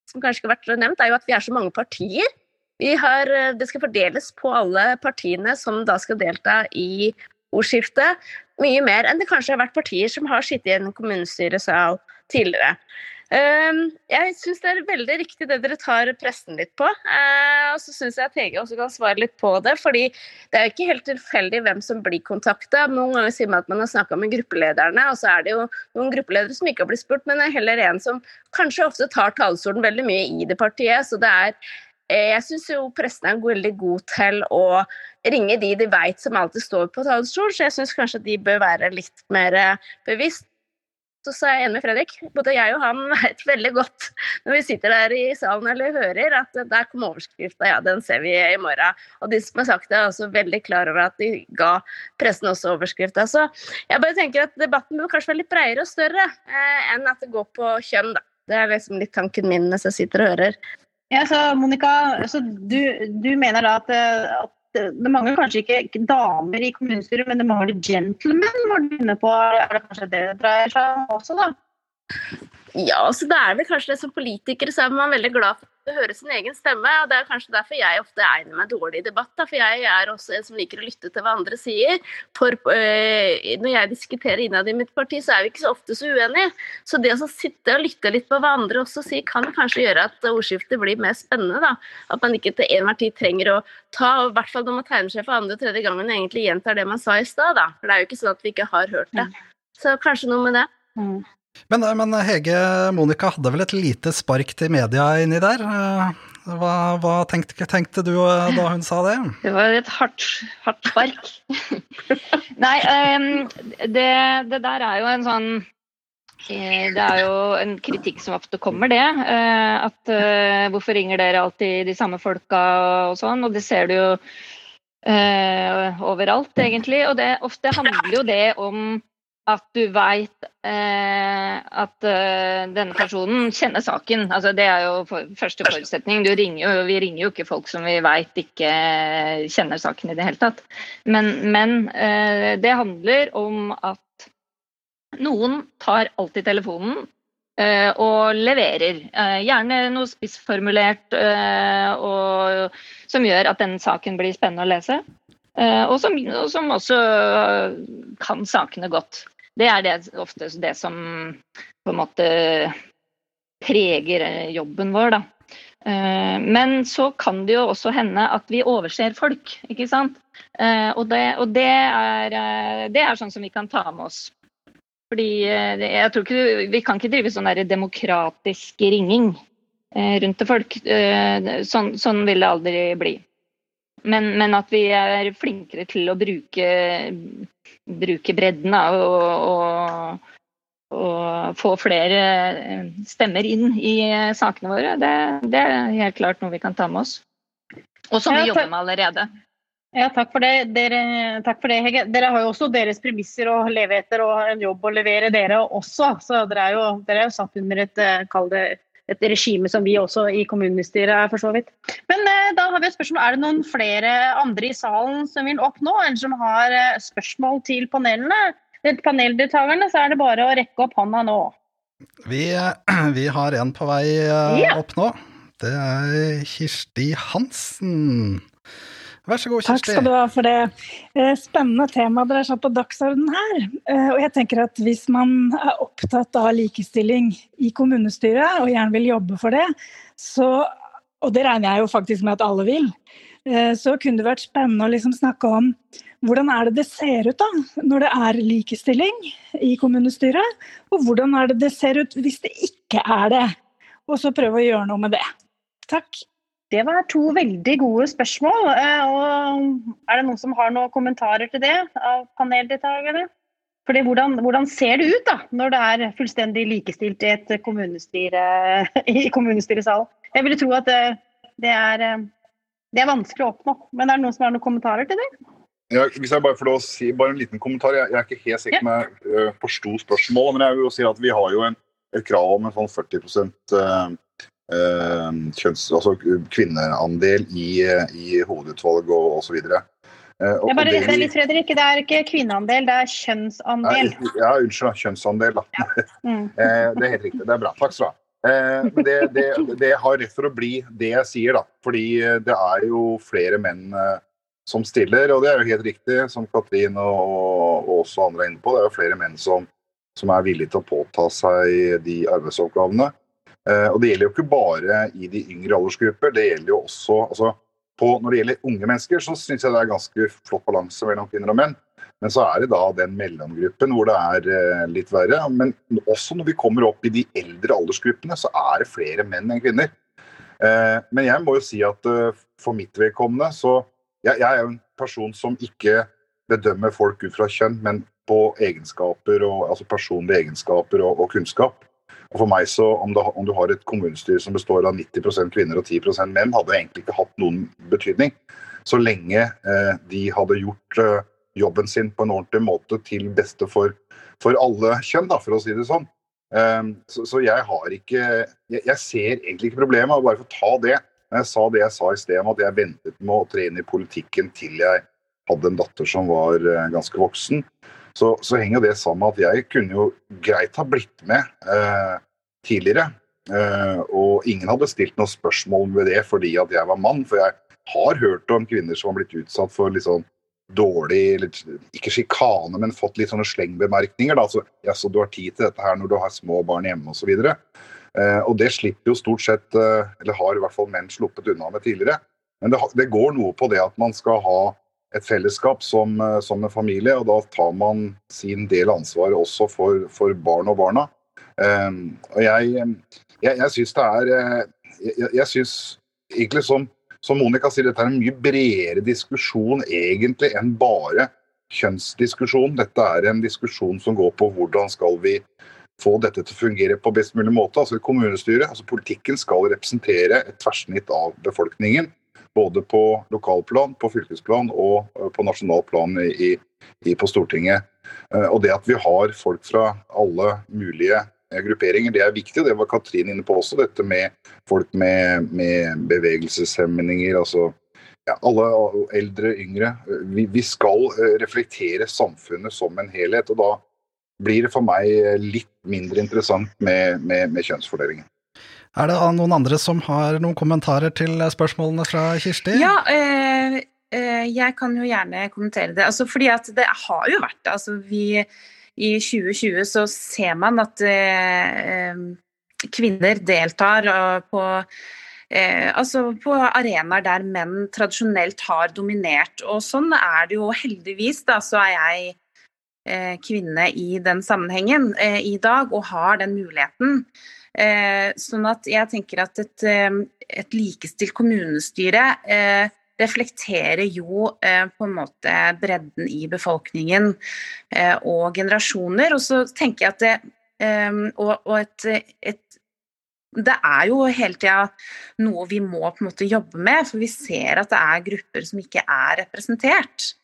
som kanskje ikke har vært nevnt, er jo at vi er så mange partier. Har, eh, det skal fordeles på alle partiene som da skal delta i ordskiftet. Mye mer enn det kanskje har vært partier som har sittet i en kommunestyresal tidligere. Ehm, jeg syns det er veldig riktig det dere tar pressen litt på. Eh, og så syns jeg at Hege også kan svare litt på det. fordi det er jo ikke helt tilfeldig hvem som blir kontakta. Noen ganger sier man at man har snakka med gruppelederne, og så er det jo noen gruppeledere som ikke har blitt spurt, men det er heller en som kanskje ofte tar talerstolen veldig mye i det partiet. Så det er eh, jeg syns jo pressen er veldig god til å ringe de de vet som alltid står på talerstol, så jeg syns kanskje de bør være litt mer eh, bevisst så er jeg enig med Fredrik. Både jeg og han vet veldig godt når vi sitter der i salen eller hører, at der kom overskrifta, ja, den ser vi i morgen. Og de som har sagt det, er også veldig klar over at de ga pressen også overskrifta. Så jeg bare tenker at debatten bør kanskje være litt bredere og større eh, enn at det går på kjønn, da. Det er liksom litt tanken min mens jeg sitter og hører. Ja, så Monica, så du, du mener da at, at det mangler kanskje ikke damer i kommunestyret, men det mangler gentlemen, var du inne på. Er det kanskje det det dreier seg om også, da? Ja, så det er vel kanskje det som politikere så er man veldig glad for å høre sin egen stemme. og Det er kanskje derfor jeg ofte egner meg dårlig i debatt. Da, for jeg er også en som liker å lytte til hva andre sier. For øh, Når jeg diskuterer innad i mitt parti, så er vi ikke så ofte så uenige. Så det å sitte og lytte litt på hva andre også sier, kan kanskje gjøre at ordskiftet blir mer spennende. da. At man ikke til enhver tid trenger å ta, og i hvert fall når man tegner seg for andre og tredje gangen egentlig gjentar det man sa i stad. For det er jo ikke sånn at vi ikke har hørt det. Så kanskje noe med det. Mm. Men, men, Hege Monica hadde vel et lite spark til media inni der? Hva, hva tenkte, tenkte, du eh, da hun sa det? Det var et hardt, hardt spark. Nei, det, det, der er jo en sånn eh, det er jo en kritikk som ofte kommer, det. Eh, at hvorfor ringer dere alltid de samme folka og sånn. Og det ser du jo overalt, egentlig. Og det ofte handler jo det om at du veit eh, at eh, denne personen kjenner saken. Altså, det er jo for, første forutsetning. Ringer jo, vi ringer jo ikke folk som vi veit ikke kjenner saken i det hele tatt. Men, men eh, det handler om at noen tar alltid telefonen eh, og leverer. Eh, gjerne noe spissformulert eh, og, som gjør at den saken blir spennende å lese. Og som, og som, også kan sakene godt. Det er det, ofte det som på en måte preger eh, jobben vår, da. Eh, men så kan det jo også hende at vi overser folk, ikke sant. Eh, og det, og det, er, det er, sånn som vi kan ta med oss. Fordi jeg tror ikke, Vi kan ikke drive sånn demokratisk ringing rundt til folk. Sånn, sånn vil det aldri bli. Men, men, at vi er flinkere til å bruke, bruke bredden og, og, og, få flere stemmer inn i sakene våre, det, det, er helt klart noe vi kan ta med oss. Og som vi jobber med allerede. Ja, takk for, det, dere, takk for det, Hege. Dere har jo også deres premisser å leve etter og en jobb å levere, dere også. Så dere er jo, dere er jo satt under et, kall det, et regime som vi også i kommunestyret er, for så vidt. Men eh, da har vi et spørsmål. Er det noen flere andre i salen som vil opp nå, eller som har eh, spørsmål til panelene? Paneldeltakerne, så er det bare å rekke opp hånda nå. Vi, vi har en på vei eh, opp nå. Det er Kirsti Hansen. Vær så god, Kjersti. Takk skal du ha for det. Eh, spennende tema dere har satt på dagsordenen her. Eh, og jeg tenker at hvis man er opptatt av likestilling i kommunestyret, og gjerne vil jobbe for det, så, og det regner jeg jo faktisk med at alle vil, eh, så kunne det vært spennende å liksom snakke om hvordan er det det ser ut da, når det er likestilling i kommunestyret? Og hvordan er det det ser ut hvis det ikke er det? Og så prøve å gjøre noe med det. Takk. Det var to veldig gode spørsmål. Eh, og er det noen som har noen kommentarer til det av paneldeltakerne? Fordi hvordan, hvordan, ser det ut da, når det er fullstendig likestilt i et kommunestyre i kommunestyresalen? Jeg ville tro at det, det, er, eh, det, er, vanskelig å oppnå. Men er det noen som har noen kommentarer til det? Ja, hvis jeg bare får lov å si bare en liten kommentar. Jeg, jeg er ikke helt sikker på om jeg forsto spørsmålet, men jeg vil jo si at vi har jo en, et krav om en sånn 40 uh, Eh, kjønns, altså kvinneandel i, i hovedutvalg og osv. Uh, jeg bare retter litt, Fredrik. Det er ikke kvinneandel, det er kjønnsandel. Ja, unnskyld. Kjønnsandel, da. Ja. Mm. Eh, det er helt riktig. Det er bra. Takk skal du ha. Men det, det, det, har rett for å bli det jeg sier, da. Fordi det er jo flere menn som stiller, og det er jo helt riktig, som Katrin og, og også andre er inne på. Det er jo flere menn som, som er villige til å påta seg de arbeidsoppgavene. Eh, og det gjelder jo ikke bare i de yngre aldersgrupper, det gjelder jo også altså, på, Når det gjelder unge mennesker, så syns jeg det er ganske flott balanse mellom kvinner og menn. Men så er det da den mellomgruppen hvor det er eh, litt verre. Men også når vi kommer opp i de eldre aldersgruppene, så er det flere menn enn kvinner. Eh, men jeg må jo si at for mitt vedkommende så jeg, jeg er jo en person som ikke bedømmer folk ut fra kjønn, men på egenskaper og, altså personlige egenskaper og, og kunnskap. Og for meg så, om, det, om, du har et kommunestyre som består av 90% kvinner og 10% menn, hadde egentlig ikke hatt noen betydning. Så lenge eh, de hadde gjort eh, jobben sin på en ordentlig måte til beste for, for alle kjønn, da, for å si det sånn. Eh, så, så, jeg har ikke jeg, jeg, ser egentlig ikke problemet. Bare for å ta det. Jeg sa det jeg sa i sted om at jeg ventet med å tre inn i politikken til jeg hadde en datter som var uh, ganske voksen, så, så, henger det sammen med at jeg kunne jo greit ha blitt med eh, tidligere. Eh, og ingen hadde stilt noe spørsmål ved det fordi at jeg var mann. For jeg har hørt om kvinner som har blitt utsatt for litt sånn dårlig Ikke sjikane, men fått litt sånne slengbemerkninger. Da. Altså, ja, så du har tid til dette her når du har små barn hjemme osv. Eh, og det slipper jo stort sett, eh, eller har i hvert fall menn sluppet unna med tidligere. Men det, det, går noe på det at man skal ha et fellesskap som, eh, som, en familie, og da tar man sin del av ansvaret også for, for barn og barna. Um, og jeg, jeg, jeg syns det er eh, Jeg, jeg syns egentlig som som Monica sier, dette er en mye bredere diskusjon egentlig enn bare kjønnsdiskusjon. Dette er en diskusjon som går på hvordan skal vi få dette til å fungere på best mulig måte. Altså kommunestyret, altså Politikken skal representere et tverrsnitt av befolkningen. Både på lokalplan, på fylkesplan og på på nasjonalplan i, i, på Stortinget. Eh, og det at vi har folk fra alle mulige Eh, grupperinger. Det er viktig, det var Katrin inne på også. Dette med folk med, med bevegelseshemninger. altså ja, alle eldre, yngre. Vi, vi, skal eh, reflektere samfunnet som en helhet. og Da blir det for meg litt mindre interessant med, med, med kjønnsfordelingen. Er det noen andre som har noen kommentarer til spørsmålene fra Kirsti? Ja, eh, eh, jeg kan jo gjerne kommentere det. Altså, fordi at det har jo vært altså vi i 2020 så ser man at eh, kvinner deltar på Eh, altså på arenaer der menn tradisjonelt har dominert. Og sånn er det jo heldigvis, da, så er jeg eh, kvinne i den sammenhengen eh, i dag og har den muligheten. Eh, sånn at jeg tenker at et, eh, et likestilt kommunestyre reflekterer jo eh, på en måte bredden i befolkningen eh, og generasjoner. Og så tenker jeg at det eh, Og, og et, et, det er jo hele tida noe vi må på en måte jobbe med, for vi ser at det er grupper som ikke er representert.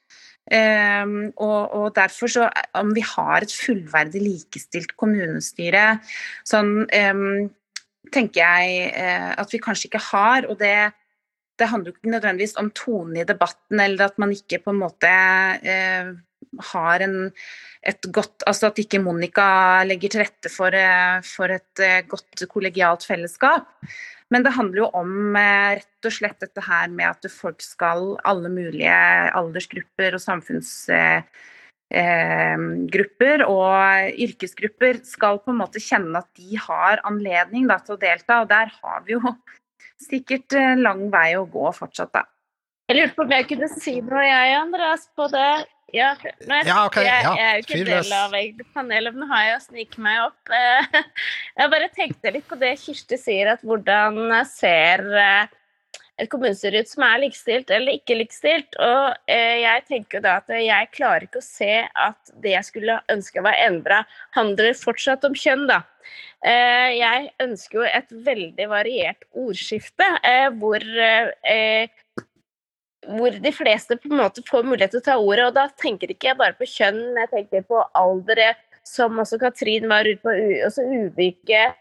Um, og, og, derfor så Om vi har et fullverdig likestilt kommunestyre, sånn um, tenker jeg uh, at vi kanskje ikke har. Og det, det handler jo ikke nødvendigvis om tonen i debatten, eller at man ikke på en måte eh, har en, et godt Altså at ikke Monica legger til rette for, eh, for et eh, godt kollegialt fellesskap. Men det handler jo om eh, rett og slett dette her med at folk skal, alle mulige aldersgrupper og samfunnsgrupper eh, og yrkesgrupper skal på en måte kjenne at de har anledning da, til å delta. Og der har vi jo sikkert lang vei å gå fortsatt, da. Jeg lurte på om jeg kunne si noe, jeg, Andreas, på det. Ja, jeg, ja, okay, ja. jeg er jo ikke del av panelet, men nå har jeg å snike meg opp. Jeg bare tenkte litt på det Kirsti sier, at hvordan ser eh, et kommunestyre ut som er likestilt eller ikke likestilt. Og eh, jeg tenker da at jeg klarer ikke å se at det jeg skulle ønske var endra, handler fortsatt om kjønn, da. Eh, jeg ønsker jo et veldig variert ordskifte hvor hvor de fleste på en måte får mulighet til å ta ordet. Og da tenker ikke jeg bare på kjønn, jeg tenker på alder, som også Katrin var ute på, også ulike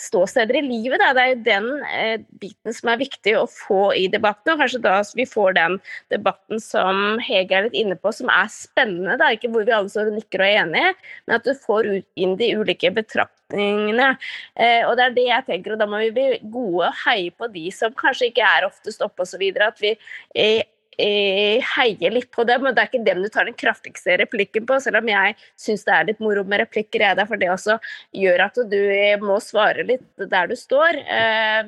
ståsteder i livet. Da. Det er jo den eh, biten som er viktig å få i debatten. Og kanskje da vi får den debatten som Hege er litt inne på, som er spennende. Da. Ikke hvor vi alle og nikker og er enige, men at du får inn de ulike betraktningene. Eh, og det er det jeg tenker, og da må vi bli gode og heie på de som kanskje ikke er oftest oppe osv. At vi eh, Eh, heier litt på dem, men det er ikke dem du tar den kraftigste replikken på, selv om jeg syns det er litt moro med replikker, jeg for det også gjør at du må svare litt der du står.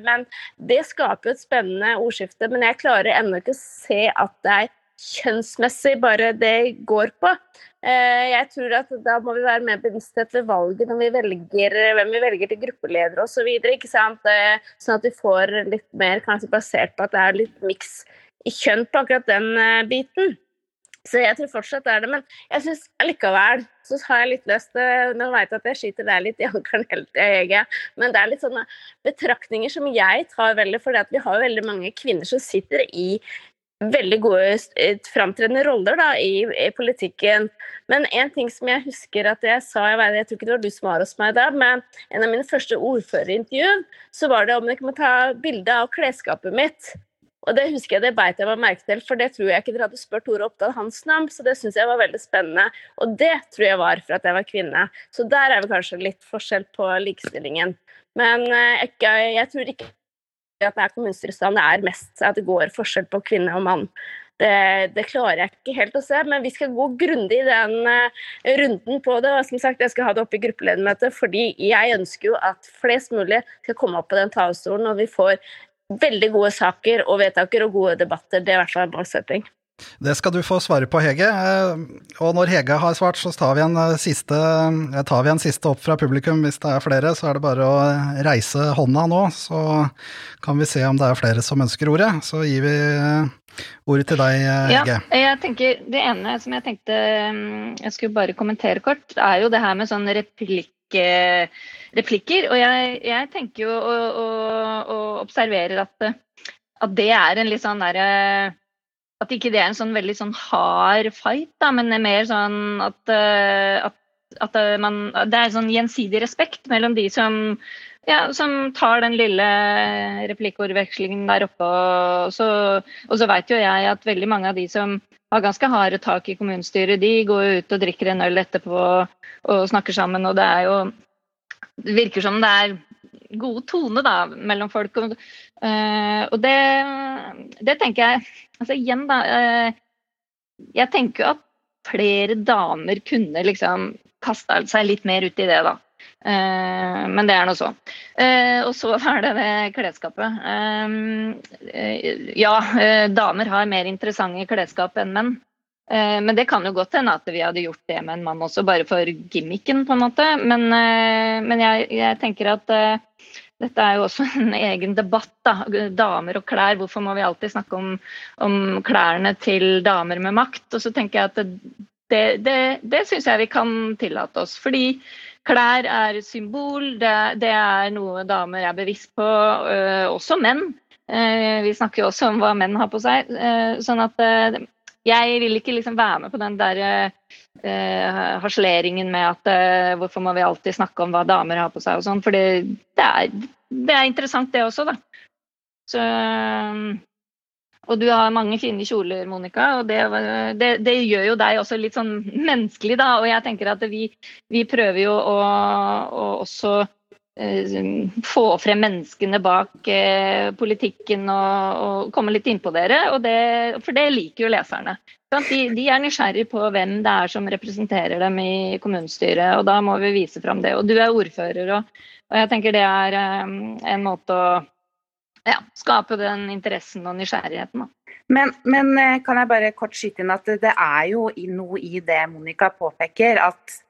Men det skaper et spennende ordskifte, men jeg klarer ennå ikke å se at det er kjønnsmessig bare det går på. Eh, jeg tror at da må vi være mer bevissthet ved valget når vi velger hvem vi velger til gruppeleder osv. Så sånn at vi får litt mer kanskje basert på at det er litt miks i kjønn på akkurat den eh, biten. Så jeg tror fortsatt det er det. Men jeg syns likevel så har jeg litt lyst Nå vet jeg at jeg skyter deg litt i ankelen hele tida, men det er litt sånne betraktninger som jeg tar veldig, for vi har jo veldig mange kvinner som sitter i veldig gode eh, framtredende roller da, i, i, politikken. Men en ting som jeg husker at jeg sa, jeg, vet, jeg tror ikke det var du som var hos meg da, men en av mine første ordførerintervju, så var det om jeg må ta bilde av klesskapet mitt. Og det husker jeg det beit jeg meg merke til, for det tror jeg ikke dere hadde spurt Tore Oppdal hans navn, så det syns jeg var veldig spennende. Og det tror jeg var for at jeg var kvinne. Så der er det kanskje litt forskjell på likestillingen. Men eh, jeg, jeg tror ikke at det er kommunestyrestanden det er mest at det går forskjell på kvinne og mann. Det, det, klarer jeg ikke helt å se, men vi skal gå grundig i den uh, runden på det. og som sagt, Jeg skal ha det oppe i gruppeledermøtet, fordi jeg ønsker jo at flest mulig skal komme opp på den talerstolen, og vi får veldig gode saker og vedtaker og gode debatter. Det er i hvert fall en målsetting. Det skal du få svare på, Hege. Eh, og når Hege har svart, så tar vi, en eh, siste, eh, tar vi en siste opp fra publikum. Hvis det er flere, så er det bare å reise hånda nå, så kan vi se om det er flere som ønsker ordet. Så gir vi ordet til deg, Hege. Ja, jeg tenker, Det ene som jeg tenkte mm, jeg skulle bare kommentere kort, er jo det her med sånn replikk replikker. Og jeg, jeg tenker jo og, og, og observerer at, at, det er en litt sånn derre At ikke det er en sånn veldig sånn hard fight, da, men det er mer sånn at, at, at man, det er sånn gjensidig respekt mellom de som ja, som tar den lille replikkordvekslingen der oppe. Og så, og så vet jo jeg at veldig mange av de som har ganske harde tak i kommunestyret, de går ut og drikker en øl etterpå og snakker sammen. Og det er jo Det virker som det er god tone da, mellom folk. Og, uh, og det, det, tenker jeg Altså igjen, da. Uh, jeg tenker at flere damer kunne liksom kasta seg litt mer ut i det, da. Uh, men det er nå så. Og så er det det klesskapet. Ja, damer har mer interessante klesskap enn menn. Men det kan jo godt hende at vi hadde gjort det med en mann også, bare for gimmicken, på en måte. Men, men jeg, jeg, tenker at dette er jo også en egen debatt, da. Damer og klær. Hvorfor må vi alltid snakke om, om klærne til damer med makt? Og så tenker jeg at det, det, det, syns jeg vi kan tillate oss. Fordi Klær er et symbol, det, det, er noe damer er bevisst på, også menn. Eh, vi snakker jo også om hva menn har på seg. Eh, sånn at eh, jeg vil ikke liksom være med på den der uh, harseleringen med at uh, hvorfor må vi alltid snakke om hva damer har på seg og sånn. For det, det, er interessant, det også, da. Så og du har mange fine kjoler, Monica, og det, det, gjør jo deg også litt sånn menneskelig, da. Og jeg tenker at vi, vi prøver jo å, å også eh, få frem menneskene bak eh, politikken og, og, komme litt innpå dere. Det, for det liker jo leserne. De, de, er nysgjerrig på hvem det er som representerer dem i kommunestyret, og da må vi vise fram det. Og du er ordfører, og, og jeg tenker det er eh, en måte å ja, skape den interessen og nysgjerrigheten. Men, men, eh, kan jeg bare kort skyte inn at det er jo noe i det Monica påpeker, at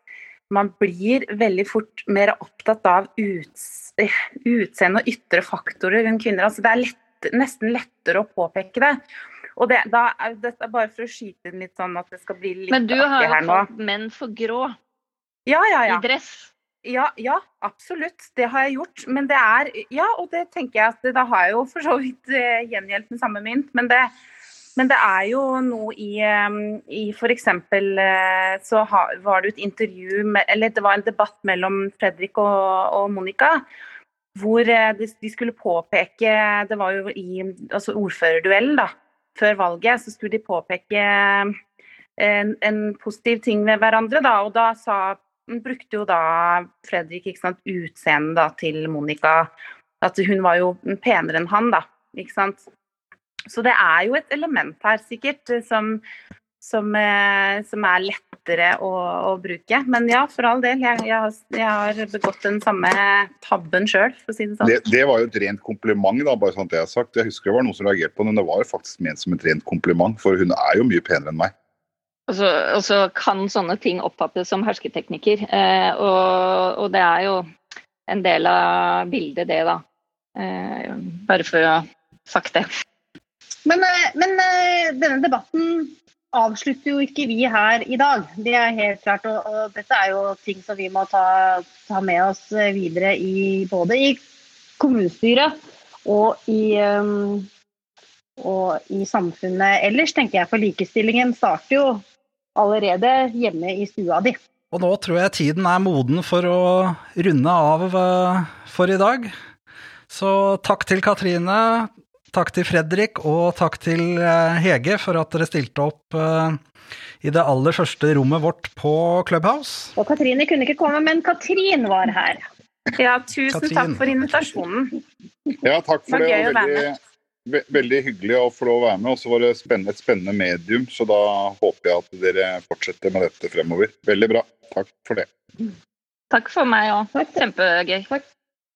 man blir veldig fort mer opptatt av uts, utseende og ytre faktorer enn kvinner. Altså det er lett, nesten lettere å påpeke det. Og det, da, dette er bare for å skyte inn litt sånn at det skal bli litt artig her nå. Men du har jo kalt menn for grå ja, ja, ja. i dress. Ja, ja, absolutt. Det har jeg gjort. Men det er Ja, og det tenker jeg at da har jeg jo for så vidt uh, gjengjeldt med samme mynt. Men det, men det er jo noe i, i f.eks. Eh, så var det et intervju med Eller det var en debatt mellom Fredrik og, og Monica. Hvor de, de, skulle påpeke Det var jo i altså ordførerduellen, da. Før valget så skulle de påpeke en, en positiv ting ved hverandre, da. Og da sa brukte jo da Fredrik ikke sant, utseendet til Monica. At hun var jo penere enn han, da. Ikke sant. Så det er jo et element her, sikkert, som, som, eh, som er lettere å, å, bruke. Men ja, for all del. Jeg, jeg, jeg har begått den samme tabben sjøl, for å si det sånn. Det, det, var jo et rent kompliment, da, bare sånn at jeg har sagt. Jeg husker det var noen som reagerte på det, men det var jo faktisk ment som et rent kompliment, for hun er jo mye penere enn meg. Og så, og så kan sånne ting oppfattes som hersketeknikker. Eh, og, og, det er jo en del av bildet, det, da. Eh, bare for å ha sagt det. Men, eh, men, eh, denne debatten avslutter jo ikke vi her i dag. Det er helt klart. Og, og dette er jo ting som vi må ta, ta med oss videre i både i kommunestyret og i um, og i samfunnet ellers, tenker jeg. For likestillingen starter jo allerede hjemme i stua di. Og nå tror jeg tiden er moden for å runde av eh, for i dag. Så takk til Katrine, takk til Fredrik og takk til eh, Hege for at dere stilte opp eh, i det aller første rommet vårt på Clubhouse. Og Katrine kunne ikke komme, men Katrin var her. Ja, tusen Katrin. takk for invitasjonen. Ja, takk for det. det veldig, veldig hyggelig å få lov å være med. Og så var det spennende, et spennende medium, så da håper jeg at dere fortsetter med dette fremover. Veldig bra. Takk for det. Takk for meg òg. Kjempegøy. Takk.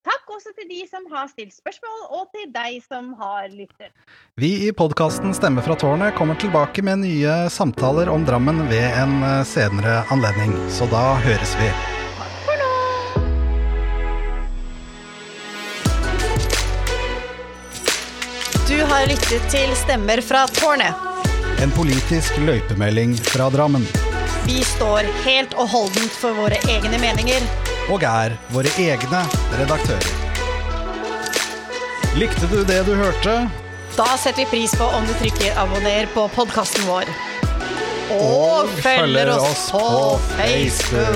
Takk også til de som har stilt spørsmål, og til deg som har lyttet. Vi i podkasten Stemme fra tårnet kommer tilbake med nye samtaler om Drammen ved en eh, senere anledning, så da høres vi. Du har lyttet til Stemmer fra tårnet. En politisk løypemelding fra Drammen. Vi står helt og holdent for våre egne meninger. Og er våre egne redaktører. Likte du det du hørte? Da setter vi pris på om du trykker abonner på podkasten vår. Og, og følger oss på, på Facebook.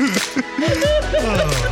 Facebook.